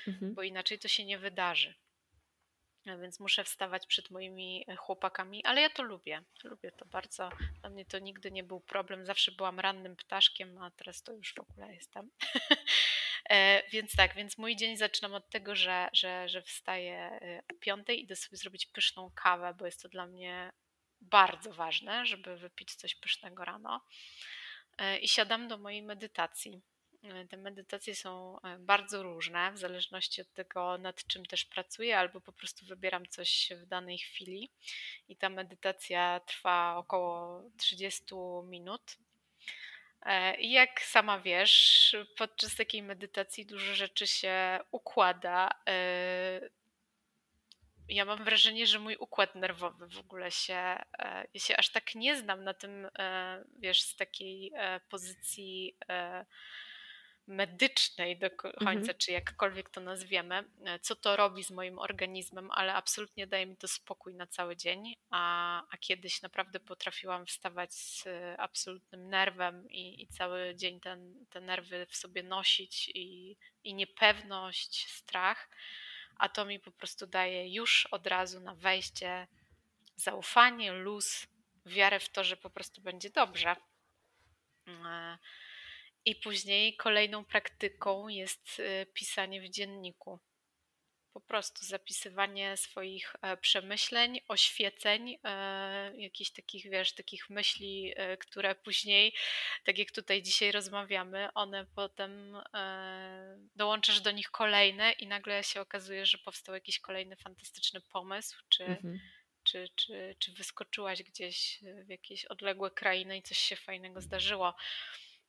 mhm. bo inaczej to się nie wydarzy. Więc muszę wstawać przed moimi e, chłopakami, ale ja to lubię. Lubię to bardzo. Dla mnie to nigdy nie był problem. Zawsze byłam rannym ptaszkiem, a teraz to już w ogóle jestem. E, więc tak, więc mój dzień zaczynam od tego, że, że, że wstaję e, o piątej, idę sobie zrobić pyszną kawę, bo jest to dla mnie bardzo ważne, żeby wypić coś pysznego rano. I siadam do mojej medytacji. E, te medytacje są e, bardzo różne, w zależności od tego, nad czym też pracuję, albo po prostu wybieram coś w danej chwili. I ta medytacja trwa około 30 minut. E, I jak sama wiesz, podczas takiej medytacji dużo rzeczy się układa. Ja mam wrażenie, że mój układ nerwowy w ogóle się, ja się aż tak nie znam na tym, wiesz, z takiej pozycji medycznej do końca, mhm. czy jakkolwiek to nazwiemy, e, co to robi z moim organizmem, ale absolutnie daje mi to spokój na cały dzień, a, a kiedyś naprawdę potrafiłam wstawać z e, absolutnym nerwem i, i cały dzień ten, te nerwy w sobie nosić i, i niepewność, strach, a to mi po prostu daje już od razu na wejście zaufanie, luz, wiarę w to, że po prostu będzie dobrze. I później kolejną praktyką jest y, pisanie w dzienniku. Po prostu zapisywanie swoich e, przemyśleń, oświeceń, e, jakichś takich, wiesz, takich myśli, e, które później, tak jak tutaj dzisiaj rozmawiamy, one potem dołączasz do nich kolejne i nagle się okazuje, że powstał jakiś kolejny fantastyczny pomysł, czy, mhm. czy, czy, czy wyskoczyłaś gdzieś w jakieś odległe krainy i coś się fajnego zdarzyło.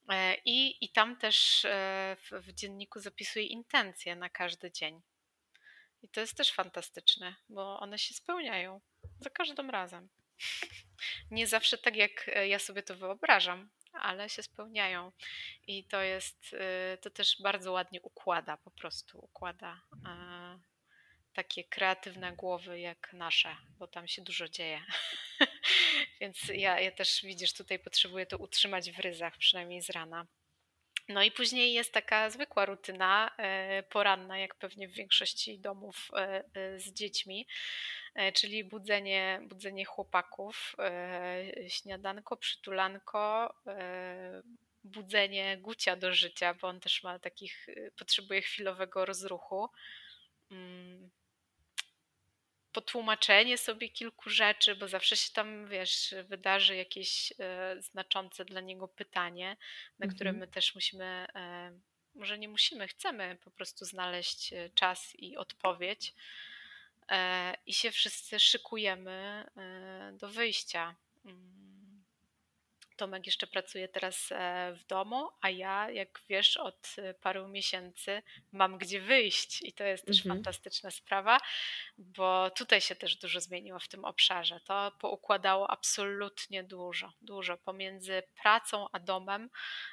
E, I, I tam też e, w, w dzienniku zapisuję intencje na każdy dzień. I to jest też fantastyczne, bo one się spełniają za każdym razem. Nie zawsze tak, jak e, ja sobie to wyobrażam, ale się spełniają. I to jest, to też bardzo ładnie układa, po prostu układa takie kreatywne głowy jak nasze, bo tam się dużo dzieje. Więc ja, ja też widzisz, tutaj potrzebuję to utrzymać w ryzach, przynajmniej z rana. No i później jest taka zwykła rutyna e, poranna, jak pewnie w większości domów e, e, z dziećmi, czyli budzenie, budzenie chłopaków, śniadanko, przytulanko, budzenie Gucia do życia, bo on też ma takich, potrzebuje chwilowego rozruchu. Mm, potłumaczenie sobie kilku rzeczy, bo zawsze się tam, wiesz, wydarzy jakieś e, znaczące dla niego pytanie, na mhm. które my też musimy, e, może nie musimy, chcemy po prostu znaleźć e, czas i odpowiedź. E, I się wszyscy szykujemy e, do wyjścia. Tomek jeszcze pracuje teraz e, w domu, a ja, jak wiesz, od e, paru miesięcy mam gdzie wyjść i to jest też mhm. fantastyczna sprawa, bo tutaj się też dużo zmieniło w tym obszarze. To poukładało absolutnie dużo, dużo. Pomiędzy pracą a domem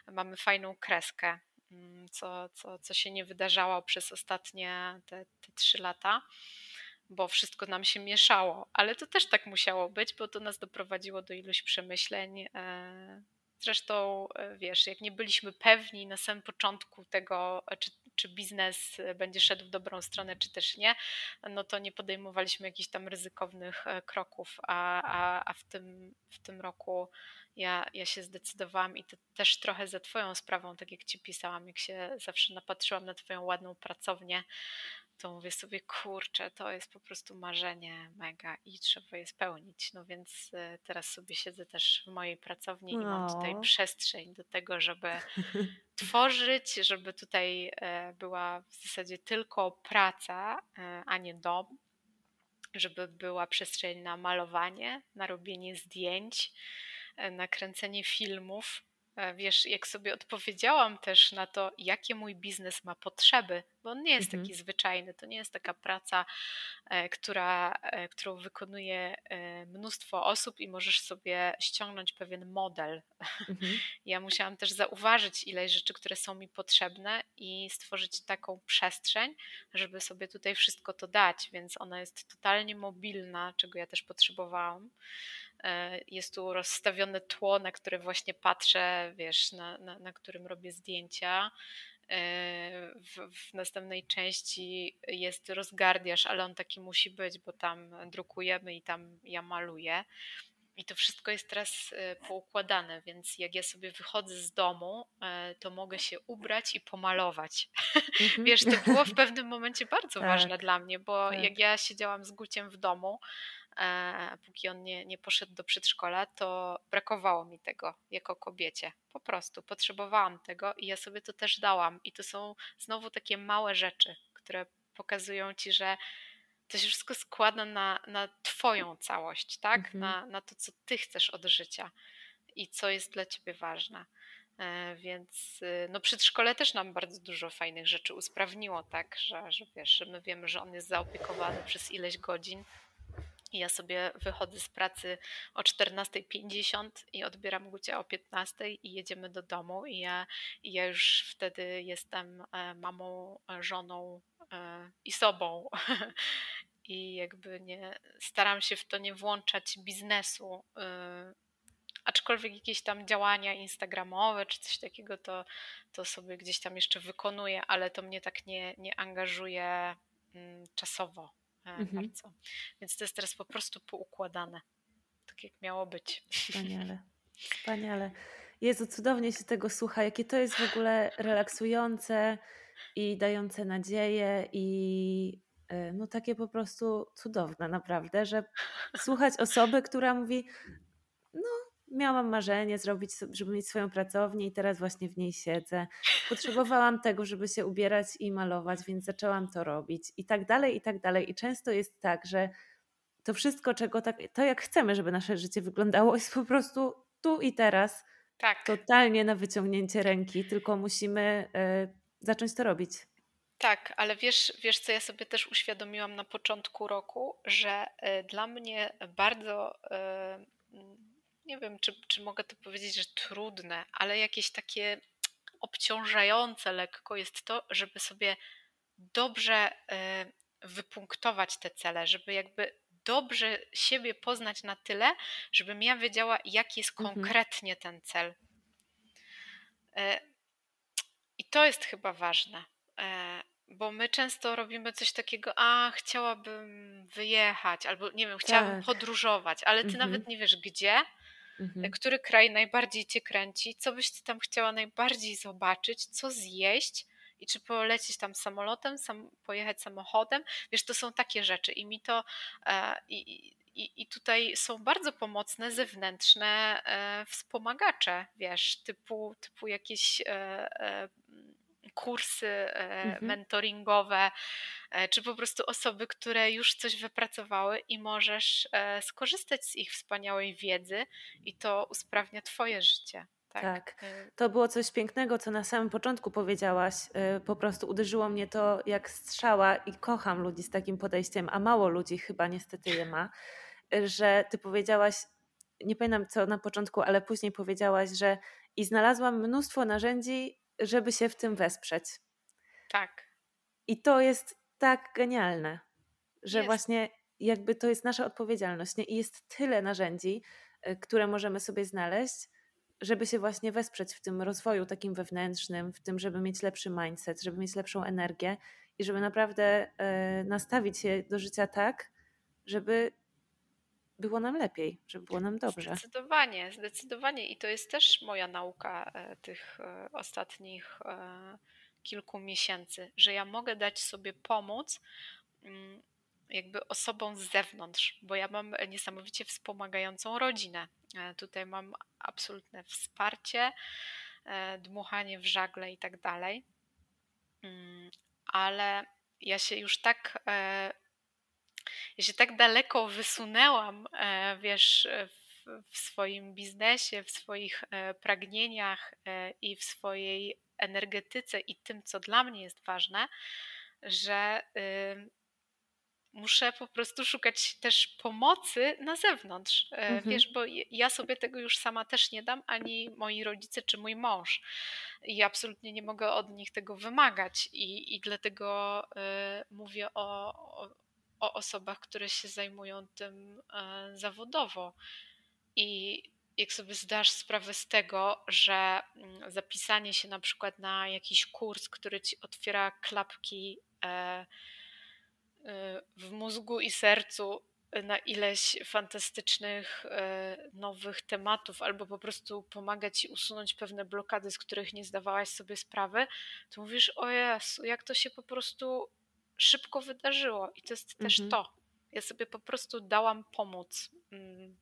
mamy fajną kreskę, mm, co, co, co się nie wydarzało przez ostatnie te, te trzy lata bo wszystko nam się mieszało, ale to też tak musiało być, bo to nas doprowadziło do iluś przemyśleń. E, zresztą, e, wiesz, jak nie byliśmy pewni na samym początku tego, czy, czy biznes będzie szedł w dobrą stronę, czy też nie, no to nie podejmowaliśmy jakichś tam ryzykownych e, kroków, a, a, a w, tym, w tym roku ja, ja się zdecydowałam i to też trochę za Twoją sprawą, tak jak Ci pisałam, jak się zawsze napatrzyłam na Twoją ładną pracownię, to mówię sobie, kurczę, to jest po prostu marzenie mega i trzeba je spełnić. No więc e, teraz sobie siedzę też w mojej pracowni no. i mam tutaj no. przestrzeń do tego, żeby tworzyć, żeby tutaj e, była w zasadzie tylko praca, e, a nie dom, żeby była przestrzeń na malowanie, na robienie zdjęć, na kręcenie filmów E, wiesz, jak sobie odpowiedziałam też na to, jakie mój biznes ma potrzeby, bo on nie jest mhm. taki zwyczajny, to nie jest taka praca, e, która, e, którą wykonuje mnóstwo osób i możesz sobie ściągnąć pewien model. Mhm. Ja musiałam też zauważyć ileś rzeczy, które są mi potrzebne i stworzyć taką przestrzeń, żeby sobie tutaj wszystko to dać, więc ona jest totalnie mobilna, czego ja też potrzebowałam. E, jest tu rozstawione tło, na które właśnie patrzę, wiesz, na, na, na którym robię zdjęcia. w, w, następnej części jest rozgardiasz, ale on taki musi być, bo tam drukujemy i tam ja maluję. I to wszystko jest teraz e, poukładane, więc jak ja sobie wychodzę z domu, e, to mogę się ubrać i pomalować. Mhm. Wiesz, to było w pewnym momencie bardzo tak, ważne dla mnie, bo tak. jak ja siedziałam z Guciem w domu, e, póki on nie, nie poszedł do przedszkola, to brakowało mi tego jako kobiecie. Po prostu potrzebowałam tego i ja sobie to też dałam. I to są znowu takie małe rzeczy, które pokazują ci, że to się wszystko składa na, na Twoją całość, tak? Mhm. Na, na to, co Ty chcesz od życia i co jest dla Ciebie ważne. E, więc y, no przedszkole też nam bardzo dużo fajnych rzeczy usprawniło, tak, że, że wiesz, że my wiemy, że on jest zaopiekowany przez ileś godzin. Ja sobie wychodzę z pracy o 14.50 i odbieram Gucia o 15.00 i jedziemy do domu. I ja, i ja już wtedy jestem e, mamą, żoną e, i sobą. I jakby nie staram się w to nie włączać biznesu. Aczkolwiek jakieś tam działania instagramowe czy coś takiego, to, to sobie gdzieś tam jeszcze wykonuję, ale to mnie tak nie, nie angażuje mm, czasowo e, mhm. bardzo. Więc to jest teraz po prostu poukładane, tak jak miało być. Wspaniale, wspaniale. Jezu, cudownie się tego słucha, jakie to jest w ogóle relaksujące i dające nadzieję i e, no takie po prostu cudowne naprawdę, że słuchać osoby, która mówi no miałam marzenie zrobić, żeby mieć swoją pracownię i teraz właśnie w niej siedzę. Potrzebowałam tego, żeby się ubierać i malować, więc zaczęłam to robić i tak dalej, i tak dalej. I często jest tak, że to wszystko, czego tak, to jak chcemy, żeby nasze życie wyglądało, jest po prostu tu i teraz. Tak. Totalnie na wyciągnięcie ręki, tylko musimy y, zacząć to robić. Tak, ale wiesz, wiesz, co ja sobie też uświadomiłam na początku roku, że y, dla mnie bardzo y, nie wiem, czy, czy mogę to powiedzieć, że trudne, ale jakieś takie obciążające lekko jest to, żeby sobie dobrze e, wypunktować te cele, żeby jakby dobrze siebie poznać na tyle, żebym ja wiedziała, jaki jest mhm. konkretnie ten cel. E, I to jest chyba ważne, e, bo my często robimy coś takiego, a chciałabym wyjechać, albo nie wiem, chciałabym tak. podróżować, ale ty mhm. nawet nie wiesz gdzie, Mhm. Który kraj najbardziej cię kręci? Co byś ty tam chciała najbardziej zobaczyć? Co zjeść? I czy polecieć tam samolotem, sam, pojechać samochodem? Wiesz, to są takie rzeczy i mi to e, i, i, I tutaj są bardzo pomocne zewnętrzne e, wspomagacze, wiesz, typu, typu jakieś e, e, kursy e, mhm. mentoringowe, e, czy po prostu osoby, które już coś wypracowały i możesz e, skorzystać z ich wspaniałej wiedzy i to usprawnia Twoje życie. Tak. tak. To było coś pięknego, co na samym początku powiedziałaś. Po prostu uderzyło mnie to jak strzała i kocham ludzi z takim podejściem, a mało ludzi chyba niestety je ma, że ty powiedziałaś, nie pamiętam co na początku, ale później powiedziałaś, że i znalazłam mnóstwo narzędzi, żeby się w tym wesprzeć. Tak. I to jest tak genialne, że jest. właśnie jakby to jest nasza odpowiedzialność. Nie? I jest tyle narzędzi, e, które możemy sobie znaleźć, żeby się właśnie wesprzeć w tym rozwoju takim wewnętrznym, w tym, żeby mieć lepszy mindset, żeby mieć lepszą energię i żeby naprawdę e, nastawić się do życia tak, żeby było nam lepiej, żeby było nam dobrze. Zdecydowanie, zdecydowanie. I to jest też moja nauka e, tych e, ostatnich e, kilku miesięcy, że ja mogę dać sobie pomóc mm, jakby osobom z zewnątrz, bo ja mam niesamowicie wspomagającą rodzinę. Tutaj mam absolutne wsparcie, dmuchanie w żagle i tak dalej. Mm, ale ja się już tak ja się tak daleko wysunęłam, e, wiesz, e, w, swoim biznesie, w swoich e, pragnieniach i w swojej energetyce i tym, co dla mnie jest ważne, że muszę po prostu szukać też pomocy na zewnątrz. Mhm. Wiesz, bo ja sobie tego już sama też nie dam, ani moi rodzice czy mój mąż. I absolutnie nie mogę od nich tego wymagać. I, i dlatego y, mówię o, o, osobach, które się zajmują tym e, zawodowo. I jak sobie zdasz sprawę z tego, że mm, zapisanie się na przykład na jakiś kurs, który ci otwiera klapki e, e, w mózgu i sercu na ileś fantastycznych nowych tematów, albo po prostu pomaga ci usunąć pewne blokady, z których nie zdawałaś sobie sprawy, to mówisz: O Jezu, jak to się po prostu szybko wydarzyło. I to jest mhm. też to. Ja sobie po prostu dałam pomóc. Mm.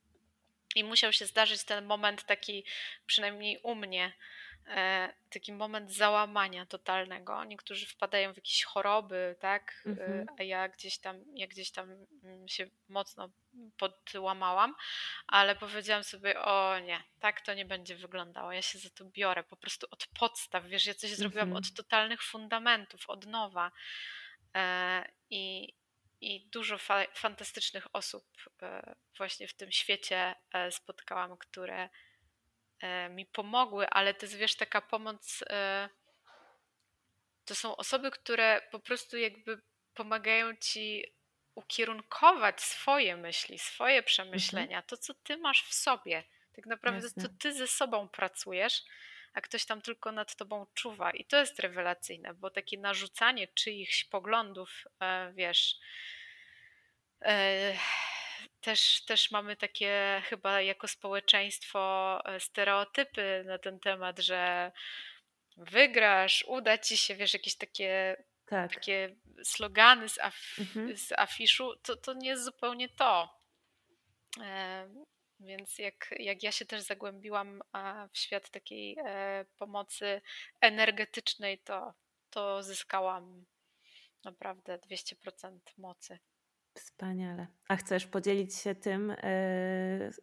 I musiał się zdarzyć ten moment taki, przynajmniej u mnie, e, taki moment załamania totalnego. Niektórzy wpadają w jakieś choroby, tak? E, mhm. A ja gdzieś tam, ja gdzieś tam mm, się mocno podłamałam, ale powiedziałam sobie, o nie, tak to nie będzie wyglądało. Ja się za to biorę po prostu od podstaw. Wiesz, ja coś zrobiłam mhm. od totalnych fundamentów, od nowa. E, I, i dużo fa fantastycznych osób e, właśnie w tym świecie e, spotkałam, które mi pomogły, ale to jest wiesz taka pomoc. To są osoby, które po prostu jakby pomagają ci ukierunkować swoje myśli, swoje mhm. przemyślenia, mhm. to co ty masz w sobie. Tak naprawdę Jasne. to ty ze sobą pracujesz a ktoś tam tylko nad tobą czuwa. I to jest rewelacyjne, bo takie narzucanie czyichś poglądów, e, wiesz, e, też, też mamy takie chyba jako społeczeństwo e, stereotypy na ten temat, że wygrasz, uda ci się, wiesz, jakieś takie, tak. takie slogany z, af, mhm. z afiszu, to, to nie jest zupełnie to. Więc jak, jak ja się też zagłębiłam w świat takiej e, pomocy energetycznej, to, to zyskałam naprawdę 200% mocy. Wspaniale. A chcesz podzielić się tym, e,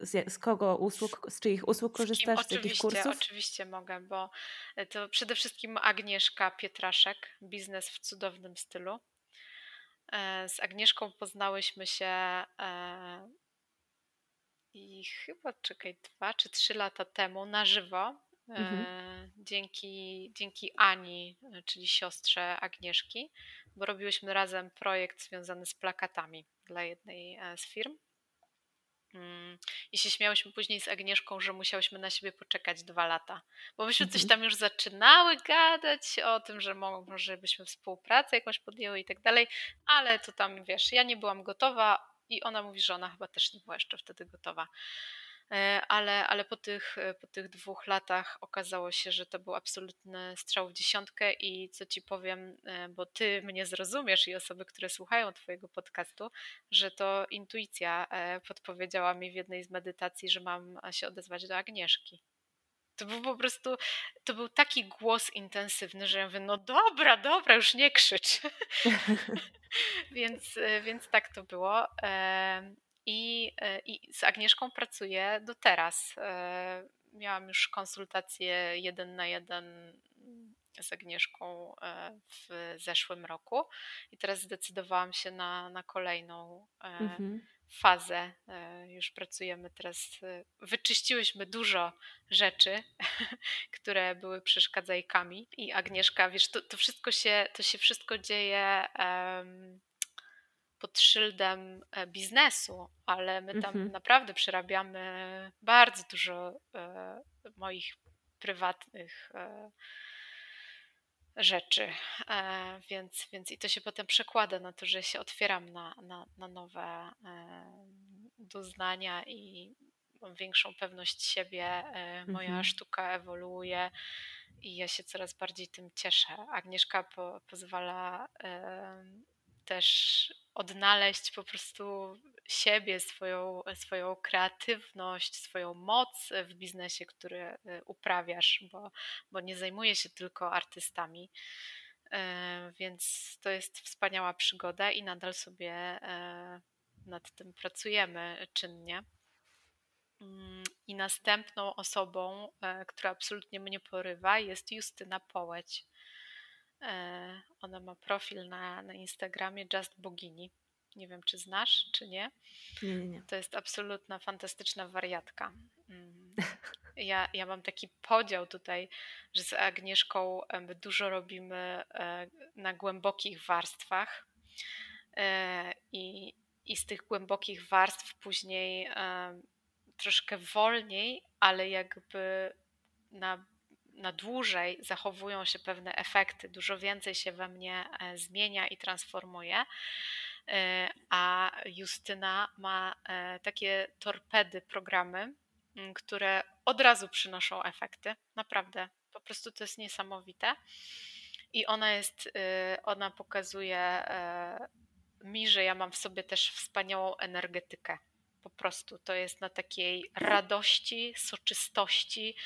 z, z kogo usług, z czyich usług korzystasz, z, z jakich kursów? Oczywiście mogę, bo to przede wszystkim Agnieszka Pietraszek, biznes w cudownym stylu. E, z Agnieszką poznałyśmy się i chyba, czekaj, dwa czy trzy lata temu na żywo, mhm. e, dzięki, dzięki Ani, e, czyli siostrze Agnieszki, bo robiłyśmy razem projekt związany z plakatami dla jednej e, z firm. Mm, I się śmiałyśmy później z Agnieszką, że musiałyśmy na siebie poczekać dwa lata, bo myśmy coś mhm. tam już zaczynały gadać o tym, że może byśmy współpracę jakąś podjęły i tak dalej, ale to tam wiesz, ja nie byłam gotowa, i ona mówi, że ona chyba też nie była jeszcze wtedy gotowa. E, ale, ale po, tych, po tych dwóch latach okazało się, że to był absolutny strzał w dziesiątkę i co ci powiem, e, bo ty mnie zrozumiesz i osoby, które słuchają twojego podcastu, że to intuicja e, podpowiedziała mi w jednej z medytacji, że mam się odezwać do Agnieszki. To był po prostu, to był taki głos intensywny, że ja mówię, no dobra, dobra, już nie krzycz. więc, e, więc tak to było. I, e, I z Agnieszką pracuję do teraz. E, miałam już konsultację jeden na jeden z Agnieszką w zeszłym roku i teraz zdecydowałam się na, na kolejną mhm fazę. E, już pracujemy teraz, e, wyczyściłyśmy dużo rzeczy, które były przeszkadzajkami. I Agnieszka, wiesz, to, to wszystko się, to się wszystko dzieje um, pod szyldem e, biznesu, ale my tam mhm. naprawdę przerabiamy bardzo dużo e, moich prywatnych e, rzeczy, e, więc, więc i to się potem przekłada na to, że się otwieram na, na, na nowe e, doznania i mam większą pewność siebie, e, moja mhm. sztuka ewoluuje i ja się coraz bardziej tym cieszę. Agnieszka po, pozwala też odnaleźć po prostu siebie, swoją, swoją kreatywność, swoją moc w biznesie, który e, uprawiasz, bo, bo nie zajmuję się tylko artystami. E, więc to jest wspaniała przygoda i nadal sobie e, nad tym pracujemy czynnie. Mm, I następną osobą, która absolutnie mnie porywa, jest Justyna Połeć. E, ona ma profil na, na Instagramie Just Bogini. Nie wiem, czy znasz, czy nie. Nie, nie, nie. To jest absolutna, fantastyczna wariatka. Mm. Ja, ja mam taki podział tutaj, że z Agnieszką dużo robimy e, na głębokich warstwach e, i, i z tych głębokich warstw później troszkę wolniej, ale jakby na, na dłużej zachowują się pewne efekty, dużo więcej się we mnie e, zmienia i transformuje. E, a Justyna ma e, takie torpedy, programy, które od razu przynoszą efekty. Naprawdę, po prostu to jest niesamowite. I ona jest, ona pokazuje mi, że ja mam w sobie też wspaniałą energetykę. Po prostu to jest na takiej radości, soczystości,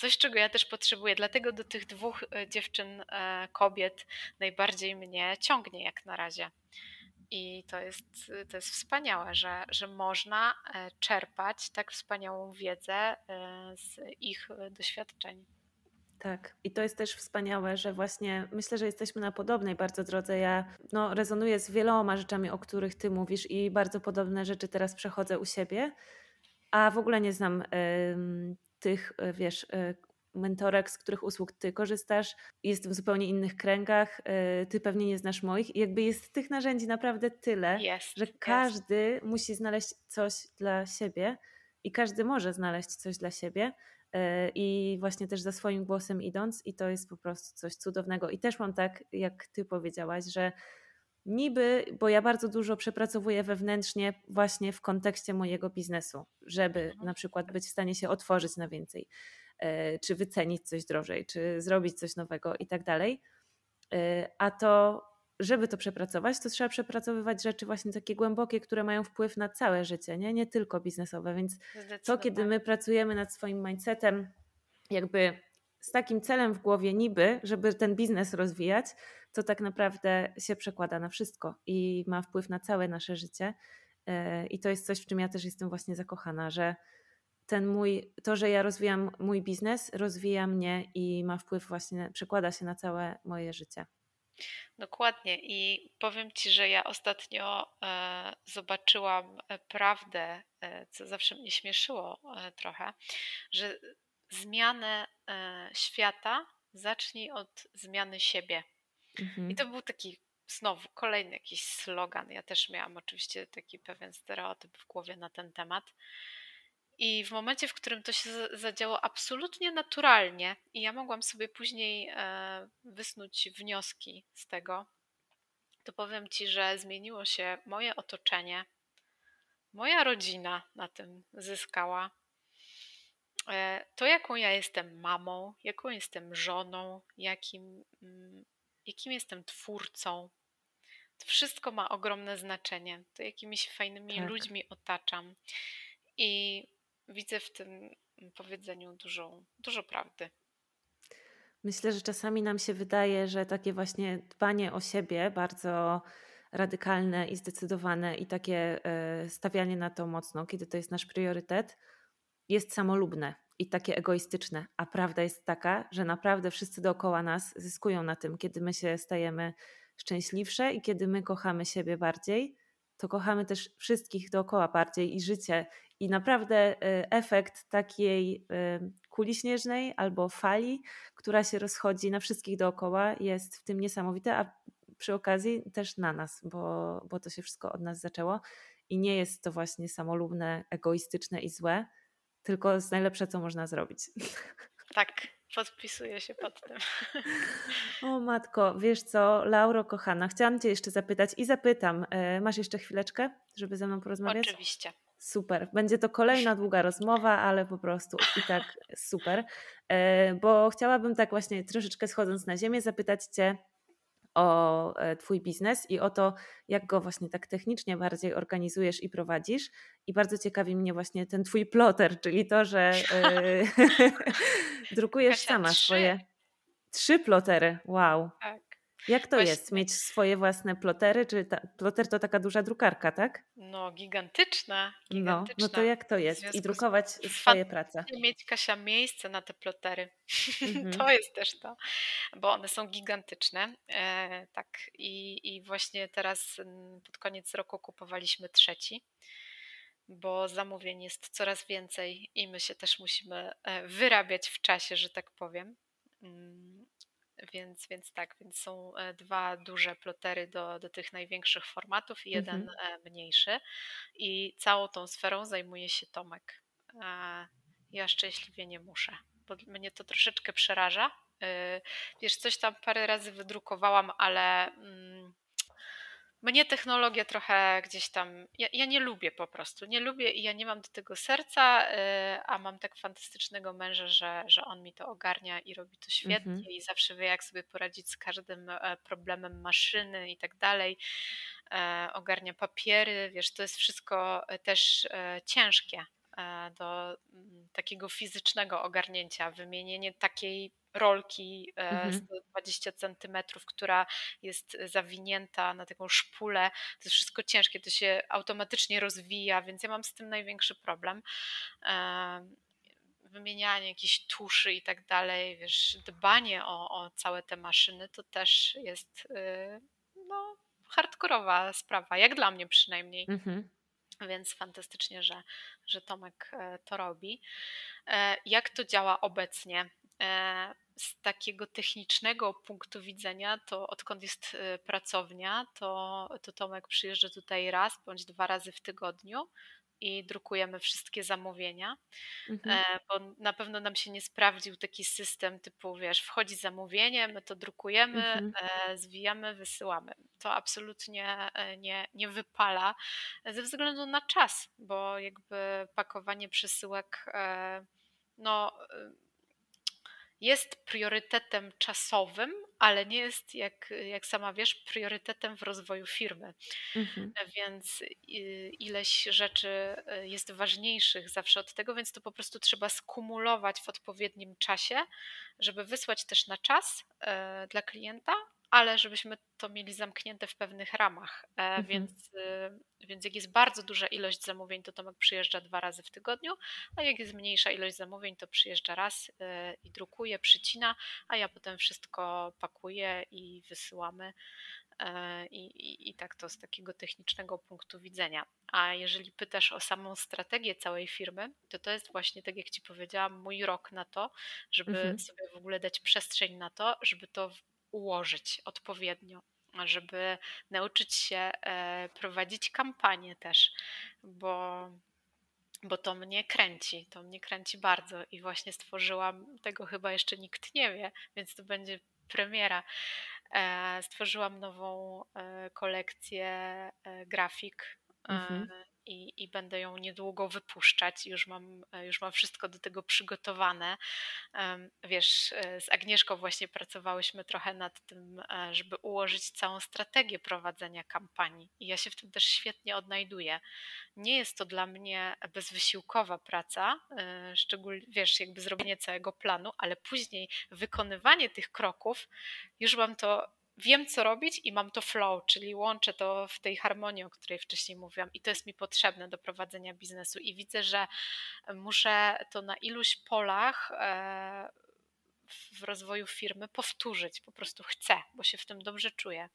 coś, czego ja też potrzebuję. Dlatego do tych dwóch e, dziewczyn, e, kobiet najbardziej mnie ciągnie jak na razie. I to jest, to jest wspaniałe, że, że można e, czerpać tak wspaniałą wiedzę z ich doświadczeń. Tak, i to jest też wspaniałe, że właśnie myślę, że jesteśmy na podobnej bardzo drodze. Ja no, rezonuję z wieloma rzeczami, o których ty mówisz, i bardzo podobne rzeczy teraz przechodzę u siebie, a w ogóle nie znam tych, e, wiesz, y, mentorek, z których usług ty korzystasz. Jestem w zupełnie innych kręgach, y, ty pewnie nie znasz moich. I jakby jest tych narzędzi naprawdę tyle, jest, że każdy jest. musi znaleźć coś dla siebie i każdy może znaleźć coś dla siebie. E, i właśnie też za swoim głosem idąc, i to jest po prostu coś cudownego. I też mam tak, jak ty powiedziałaś, że niby, bo ja bardzo dużo przepracowuję wewnętrznie właśnie w kontekście mojego biznesu, żeby mhm. na przykład być w stanie się otworzyć na więcej, e, czy wycenić coś drożej, czy zrobić coś nowego i tak dalej. E, a to żeby to przepracować, to trzeba przepracowywać rzeczy właśnie takie głębokie, które mają wpływ na całe życie, nie, nie tylko biznesowe. Więc to, kiedy my pracujemy nad swoim mindsetem, jakby z takim celem w głowie, niby, żeby ten biznes rozwijać, to tak naprawdę się przekłada na wszystko i ma wpływ na całe nasze życie. E, I to jest coś, w czym ja też jestem właśnie zakochana, że ten mój, to, że ja rozwijam mój biznes, rozwija mnie i ma wpływ właśnie, przekłada się na całe moje życie. Dokładnie i powiem Ci, że ja ostatnio e, zobaczyłam e, prawdę, e, co zawsze mnie śmieszyło e, trochę, że zmianę e, świata zacznij od zmiany siebie. Mhm. I to był taki znowu kolejny jakiś slogan. Ja też miałam oczywiście taki pewien stereotyp w głowie na ten temat. I w momencie, w którym to się zadziało absolutnie naturalnie, i ja mogłam sobie później e, wysnuć wnioski z tego, to powiem Ci, że zmieniło się moje otoczenie. Moja rodzina na tym zyskała. E, to, jaką ja jestem mamą, jaką jestem żoną, jakim, mm, jakim jestem twórcą, to wszystko ma ogromne znaczenie. To, jakimi się fajnymi tak. ludźmi otaczam. I widzę w tym powiedzeniu dużo, dużo prawdy. Myślę, że czasami nam się wydaje, że takie właśnie dbanie o siebie, bardzo radykalne i zdecydowane, i takie e, stawianie na to mocno, kiedy to jest nasz priorytet, jest samolubne i takie egoistyczne. A prawda jest taka, że naprawdę wszyscy dookoła nas zyskują na tym, kiedy my się stajemy szczęśliwsze i kiedy my kochamy siebie bardziej, to kochamy też wszystkich dookoła bardziej i życie. I naprawdę y, efekt takiej y, kuli śnieżnej albo fali, która się rozchodzi na wszystkich dookoła, jest w tym niesamowite, a przy okazji też na nas, bo, bo to się wszystko od nas zaczęło. I nie jest to właśnie samolubne, egoistyczne i złe, tylko jest najlepsze, co można zrobić. Tak, Podpisuję się pod tym. O matko, wiesz co, Lauro kochana, chciałam Cię jeszcze zapytać i zapytam, e, masz jeszcze chwileczkę, żeby ze mną porozmawiać? Oczywiście. Super. Będzie to kolejna długa rozmowa, ale po prostu i tak super. E, bo chciałabym tak właśnie troszeczkę schodząc na ziemię zapytać Cię, o e, Twój biznes i o to, jak go właśnie tak technicznie bardziej organizujesz i prowadzisz. I bardzo ciekawi mnie właśnie ten Twój ploter, czyli to, że yy, drukujesz Kasia, sama trzy. swoje. Trzy plotery, wow. Tak. Jak to Właśnie. jest? Mieć swoje własne plotery? Czy ta, ploter to taka duża drukarka, tak? No, gigantyczna. gigantyczna. No, no to jak to jest? I drukować swoje prace. mieć Kasia miejsce na te plotery. Mhm. to jest też to, bo one są gigantyczne. E, tak, I, i właśnie teraz mm, pod koniec roku kupowaliśmy trzeci bo zamówień jest coraz więcej i my się też musimy e, wyrabiać w czasie, że tak powiem. Więc, więc tak, więc są e, dwa duże plotery do, do tych największych formatów i jeden mhm. E, mniejszy. I całą tą sferą zajmuje się Tomek. ja szczęśliwie nie muszę, bo mnie to troszeczkę przeraża. Wiesz, coś tam parę razy wydrukowałam, ale mm, mnie technologia trochę gdzieś tam. Ja, ja, nie lubię po prostu. Nie lubię i ja nie mam do tego serca, y, a mam tak fantastycznego męża, że, że on mi to ogarnia i robi to świetnie mhm. i zawsze wie, jak sobie poradzić z każdym e, problemem maszyny i tak dalej. E, ogarnia papiery, wiesz, to jest wszystko e, też ciężkie do mm, takiego fizycznego ogarnięcia, wymienienie takiej rolki mhm. 120 centymetrów, która jest zawinięta na taką szpulę. To jest wszystko ciężkie, to się automatycznie rozwija, więc ja mam z tym największy problem. Wymienianie jakichś tuszy i tak dalej, wiesz, dbanie o, o całe te maszyny to też jest y, no, hardkorowa sprawa, jak dla mnie przynajmniej. Mhm. Więc fantastycznie, że, że Tomek e, to robi. E, jak to działa obecnie? E, z takiego technicznego punktu widzenia, to odkąd jest pracownia, to, to Tomek przyjeżdża tutaj raz bądź dwa razy w tygodniu i drukujemy wszystkie zamówienia, mhm. E, bo na pewno nam się nie sprawdził taki system typu, wiesz, wchodzi zamówienie, my to drukujemy, mhm. zwijamy, wysyłamy. To absolutnie nie, nie wypala ze względu na czas, bo jakby pakowanie przesyłek, no jest priorytetem czasowym, ale nie jest, jak, jak sama wiesz, priorytetem w rozwoju firmy. Mhm. Więc ileś rzeczy e, jest ważniejszych zawsze od tego, więc to po prostu trzeba skumulować w odpowiednim czasie, żeby wysłać też na czas e, dla klienta, ale żebyśmy to mieli zamknięte w pewnych ramach. E, mhm. Więc, y, więc jak jest bardzo duża ilość zamówień, to Tomek przyjeżdża dwa razy w tygodniu, a jak jest mniejsza ilość zamówień, to przyjeżdża raz y, i drukuje, przycina, a ja potem wszystko pakuję i wysyłamy. E, I, i, I tak to z takiego technicznego punktu widzenia. A jeżeli pytasz o samą strategię całej firmy, to to jest właśnie, tak jak Ci powiedziałam, mój rok na to, żeby mhm. sobie w ogóle dać przestrzeń na to, żeby to ułożyć odpowiednio, żeby nauczyć się e, prowadzić kampanię też, bo, bo to mnie kręci, to mnie kręci bardzo i właśnie stworzyłam, tego chyba jeszcze nikt nie wie, więc to będzie premiera. E, stworzyłam nową e, kolekcję grafik. Mhm i, i będę ją niedługo wypuszczać. Już mam, e, już mam wszystko do tego przygotowane. Wiesz, e, z Agnieszką właśnie pracowałyśmy trochę nad tym, e, żeby ułożyć całą strategię prowadzenia kampanii. I ja się w tym też świetnie odnajduję. Nie jest to dla mnie bezwysiłkowa praca, szczególnie, wiesz, jakby zrobienie całego planu, ale później wykonywanie tych kroków, już mam to wiem, co robić i mam to flow, czyli łączę to w tej harmonii, o której wcześniej mówiłam, i to jest mi potrzebne do prowadzenia biznesu. I widzę, że muszę to na iluś polach e, w rozwoju firmy powtórzyć. Po prostu chcę, bo się w tym dobrze czuję.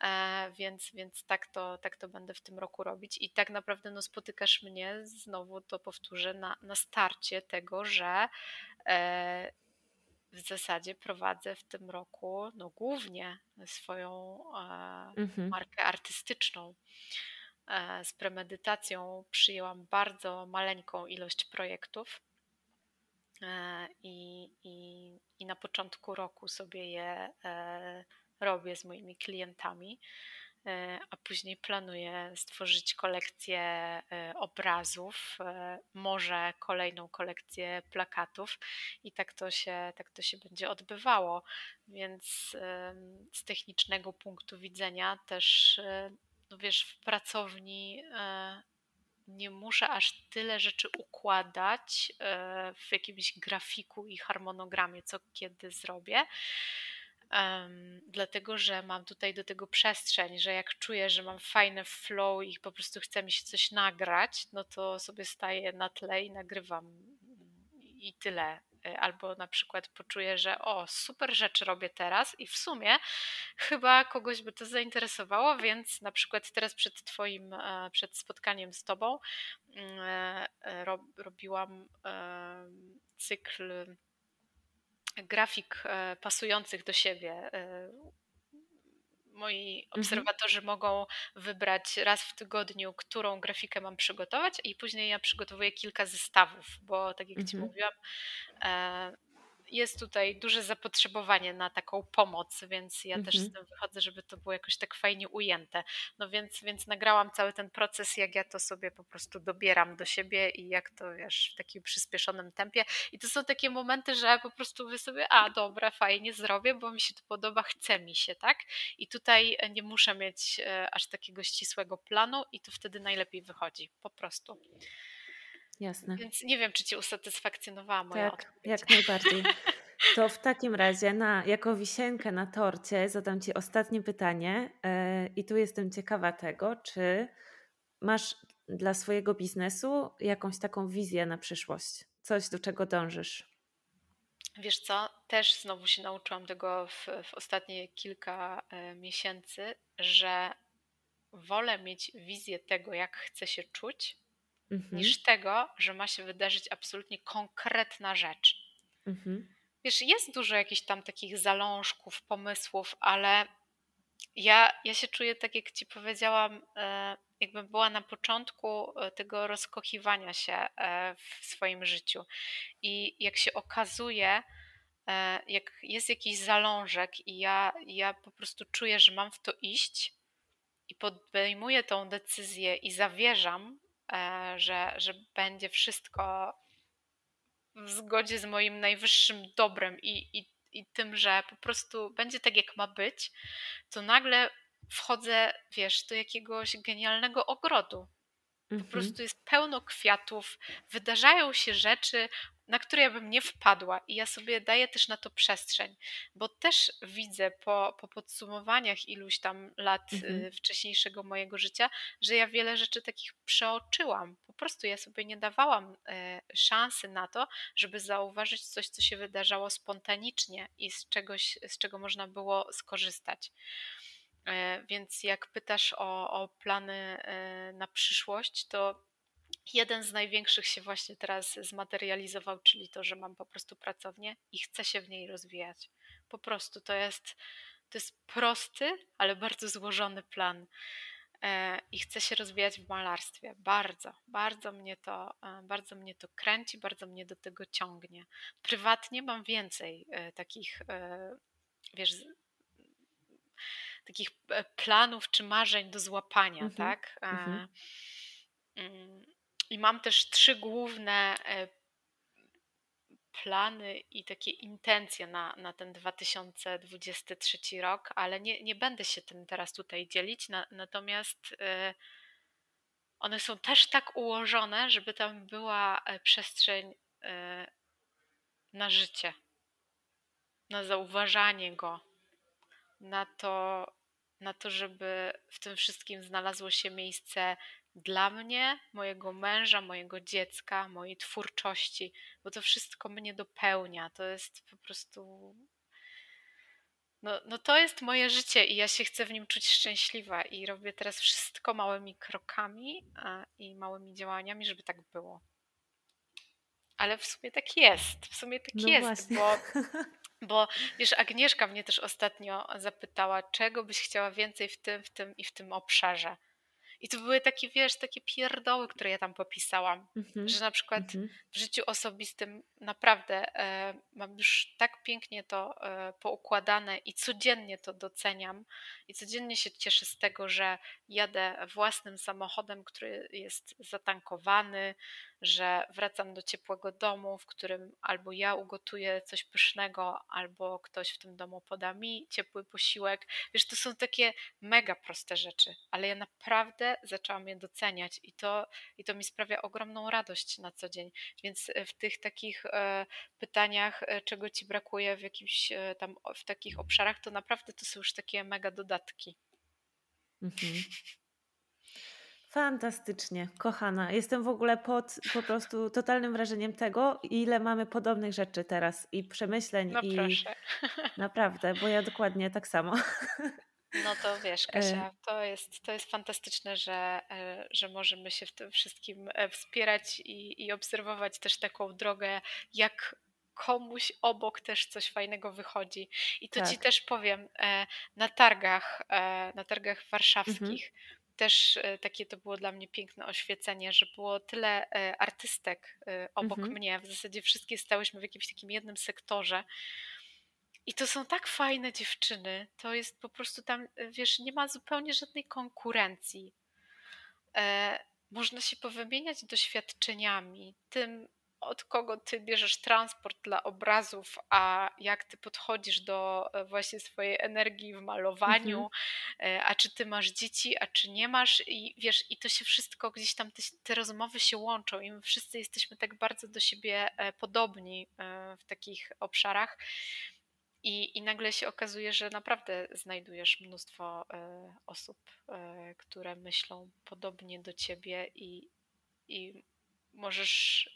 E, więc, więc tak, to, tak to będę w tym roku robić. I tak naprawdę no, spotykasz mnie, znowu to powtórzę, na, na starcie tego, że e, w zasadzie prowadzę w tym roku no, głównie swoją e, mhm. markę artystyczną. E, z premedytacją przyjęłam bardzo maleńką ilość projektów. E, I, i, I na początku roku sobie je robię z moimi klientami. E, a później planuję stworzyć kolekcję e, obrazów, e, może kolejną kolekcję plakatów i tak to się, tak to się będzie odbywało. Więc z technicznego punktu widzenia też, no wiesz, w pracowni nie muszę aż tyle rzeczy układać w jakimś grafiku i harmonogramie, co kiedy zrobię Um, dlatego, że mam tutaj do tego przestrzeń, że jak czuję, że mam fajne flow i po prostu chce mi się coś nagrać, no to sobie staję na tle i nagrywam i tyle. E, albo na przykład poczuję, że o, super rzeczy robię teraz i w sumie chyba kogoś by to zainteresowało, więc na przykład teraz przed Twoim, e, przed spotkaniem z Tobą mm, e, robiłam cykl grafik e, pasujących do siebie e, moi mhm. obserwatorzy mhm. mogą wybrać raz w tygodniu, którą grafikę mam przygotować, i później ja przygotowuję kilka zestawów, bo tak jak mhm. Ci mówiłam, e, jest tutaj duże zapotrzebowanie na taką pomoc, więc ja też z mhm. tym wychodzę, żeby to było jakoś tak fajnie ujęte. No więc, więc nagrałam cały ten proces, jak ja to sobie po prostu dobieram do siebie i jak to wiesz, w takim przyspieszonym tempie. I to są takie momenty, że po prostu wy sobie, a dobra, fajnie zrobię, bo mi się to podoba, chce mi się, tak? I tutaj nie muszę mieć e, aż takiego ścisłego planu i to wtedy najlepiej wychodzi, po prostu. Jasne. Więc nie wiem, czy Cię usatysfakcjonowała moja tak, odpowiedź. jak najbardziej. To w takim razie na, jako wisienkę na torcie zadam Ci ostatnie pytanie yy, i tu jestem ciekawa tego, czy masz dla swojego biznesu jakąś taką wizję na przyszłość? Coś, do czego dążysz? Wiesz co, też znowu się nauczyłam tego w, w ostatnie kilka y, miesięcy, że wolę mieć wizję tego, jak chcę się czuć, mhm. niż tego, że ma się wydarzyć absolutnie konkretna rzecz. Mhm. Wiesz, jest dużo jakichś tam takich zalążków, pomysłów, ale ja, ja się czuję tak, jak ci powiedziałam, e, jakbym była na początku e, tego rozkochiwania się e, w swoim życiu. I jak się okazuje, jak jest jakiś zalążek i ja, ja po prostu czuję, że mam w to iść i podejmuję tą decyzję i zawierzam, że, że będzie wszystko w zgodzie z moim najwyższym dobrem i, i, i tym, że po prostu będzie tak, jak ma być, to nagle wchodzę, wiesz, do jakiegoś genialnego ogrodu. Po mhm. prostu jest pełno kwiatów, wydarzają się rzeczy, na które ja bym nie wpadła i ja sobie daję też na to przestrzeń, bo też widzę po, po podsumowaniach iluś tam lat y, mhm. wcześniejszego mojego życia, że ja wiele rzeczy takich przeoczyłam. Po prostu ja sobie nie dawałam e, szansy na to, żeby zauważyć coś, co się wydarzało spontanicznie i z czegoś, z czego można było skorzystać. E, więc jak pytasz o, o plany e, na przyszłość, to jeden z największych się właśnie teraz zmaterializował, czyli to, że mam po prostu pracownię i chcę się w niej rozwijać. Po prostu to jest, to jest prosty, ale bardzo złożony plan. E, I chcę się rozwijać w malarstwie. Bardzo, bardzo mnie to, bardzo mnie to kręci, bardzo mnie do tego ciągnie. Prywatnie mam więcej takich, wiesz, takich e, planów czy marzeń do złapania, mhm. tak? Mhm. I mam też trzy główne e, plany i takie intencje na, na ten 2023 rok, ale nie, nie będę się tym teraz tutaj dzielić, na, natomiast e, one są też tak ułożone, żeby tam była przestrzeń na życie, na zauważanie go, na to, na to, żeby w tym wszystkim znalazło się miejsce dla mnie, mojego męża, mojego dziecka, mojej twórczości, bo to wszystko mnie dopełnia. To jest po prostu. No, no to jest moje życie i ja się chcę w nim czuć szczęśliwa i robię teraz wszystko małymi krokami i małymi działaniami, żeby tak było. Ale w sumie tak jest. W sumie tak no jest, właśnie. bo Bo wiesz, Agnieszka mnie też ostatnio zapytała, czego byś chciała więcej w tym, w tym i w tym obszarze. I to były takie, wiesz, takie pierdoły, które ja tam popisałam, mm-hmm. że na przykład mm-hmm. w życiu osobistym naprawdę e, mam już tak pięknie to e, poukładane i codziennie to doceniam i codziennie się cieszę z tego, że jadę własnym samochodem, który jest zatankowany, że wracam do ciepłego domu, w którym albo ja ugotuję coś pysznego, albo ktoś w tym domu poda mi ciepły posiłek. Wiesz, to są takie mega proste rzeczy, ale ja naprawdę zaczęłam je doceniać i to, i to mi sprawia ogromną radość na co dzień. Więc e, w tych takich e, pytaniach, e, czego ci brakuje w jakimś tam, w takich obszarach, to naprawdę to są już takie mega dodatki. Mhm. Fantastycznie, kochana. Jestem w ogóle pod po prostu totalnym wrażeniem tego, ile mamy podobnych rzeczy teraz i przemyśleń no i proszę. naprawdę, bo ja dokładnie tak samo. No to wiesz, e. Kasia, to jest, to jest fantastyczne, że, e, że możemy się w tym wszystkim e, wspierać i, i obserwować też taką drogę, jak komuś obok też coś fajnego wychodzi. I to tak. ci też powiem, na targach, na targach warszawskich, mhm. Też e, takie to było dla mnie piękne oświecenie, że było tyle artystek obok mhm. mnie. W zasadzie wszystkie stałyśmy w jakimś takim jednym sektorze. I to są tak fajne dziewczyny. To jest po prostu tam, wiesz, nie ma zupełnie żadnej konkurencji. można się powymieniać doświadczeniami, tym, od kogo ty bierzesz transport dla obrazów, a jak ty podchodzisz do e, właśnie swojej energii w malowaniu, mhm. E, a czy ty masz dzieci, a czy nie masz i wiesz, i to się wszystko gdzieś tam, te, te rozmowy się łączą i my wszyscy jesteśmy tak bardzo do siebie e, podobni w takich obszarach. I, I nagle się okazuje, że naprawdę znajdujesz mnóstwo osób, które myślą podobnie do ciebie i, i możesz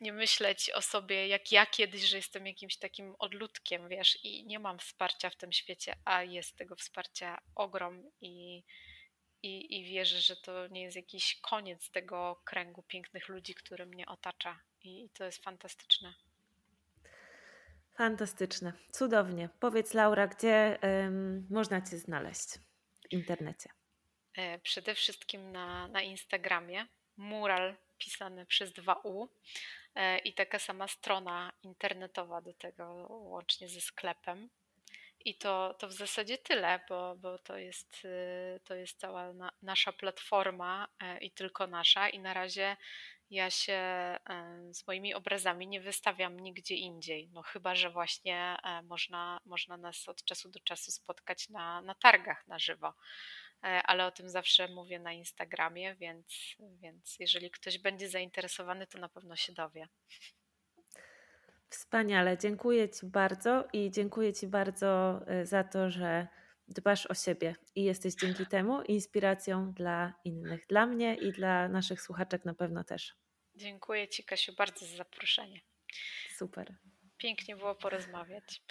nie myśleć o sobie jak ja kiedyś, że jestem jakimś takim odludkiem, wiesz, i nie mam wsparcia w tym świecie, a jest tego wsparcia ogrom i, i, i wierzę, że to nie jest jakiś koniec tego kręgu pięknych ludzi, który mnie otacza i to jest fantastyczne. Fantastyczne, cudownie. Powiedz Laura, gdzie ym, można Cię znaleźć w internecie? E, przede wszystkim na, na Instagramie mural pisany przez 2U e, i taka sama strona internetowa do tego łącznie ze sklepem. I to, to w zasadzie tyle, bo, bo to, jest, y, to jest cała na, nasza platforma e, i tylko nasza. I na razie ja się e, z moimi obrazami nie wystawiam nigdzie indziej. No chyba, że właśnie można, można nas od czasu do czasu spotkać na, na targach na żywo. E, ale o tym zawsze mówię na Instagramie, więc, więc jeżeli ktoś będzie zainteresowany, to na pewno się dowie. Wspaniale, dziękuję Ci bardzo i dziękuję Ci bardzo e, za to, że dbasz o siebie i jesteś dzięki temu inspiracją dla innych, dla mnie i dla naszych słuchaczek na pewno też. Dziękuję Ci, Kasiu, bardzo za zaproszenie. Super. Pięknie było porozmawiać.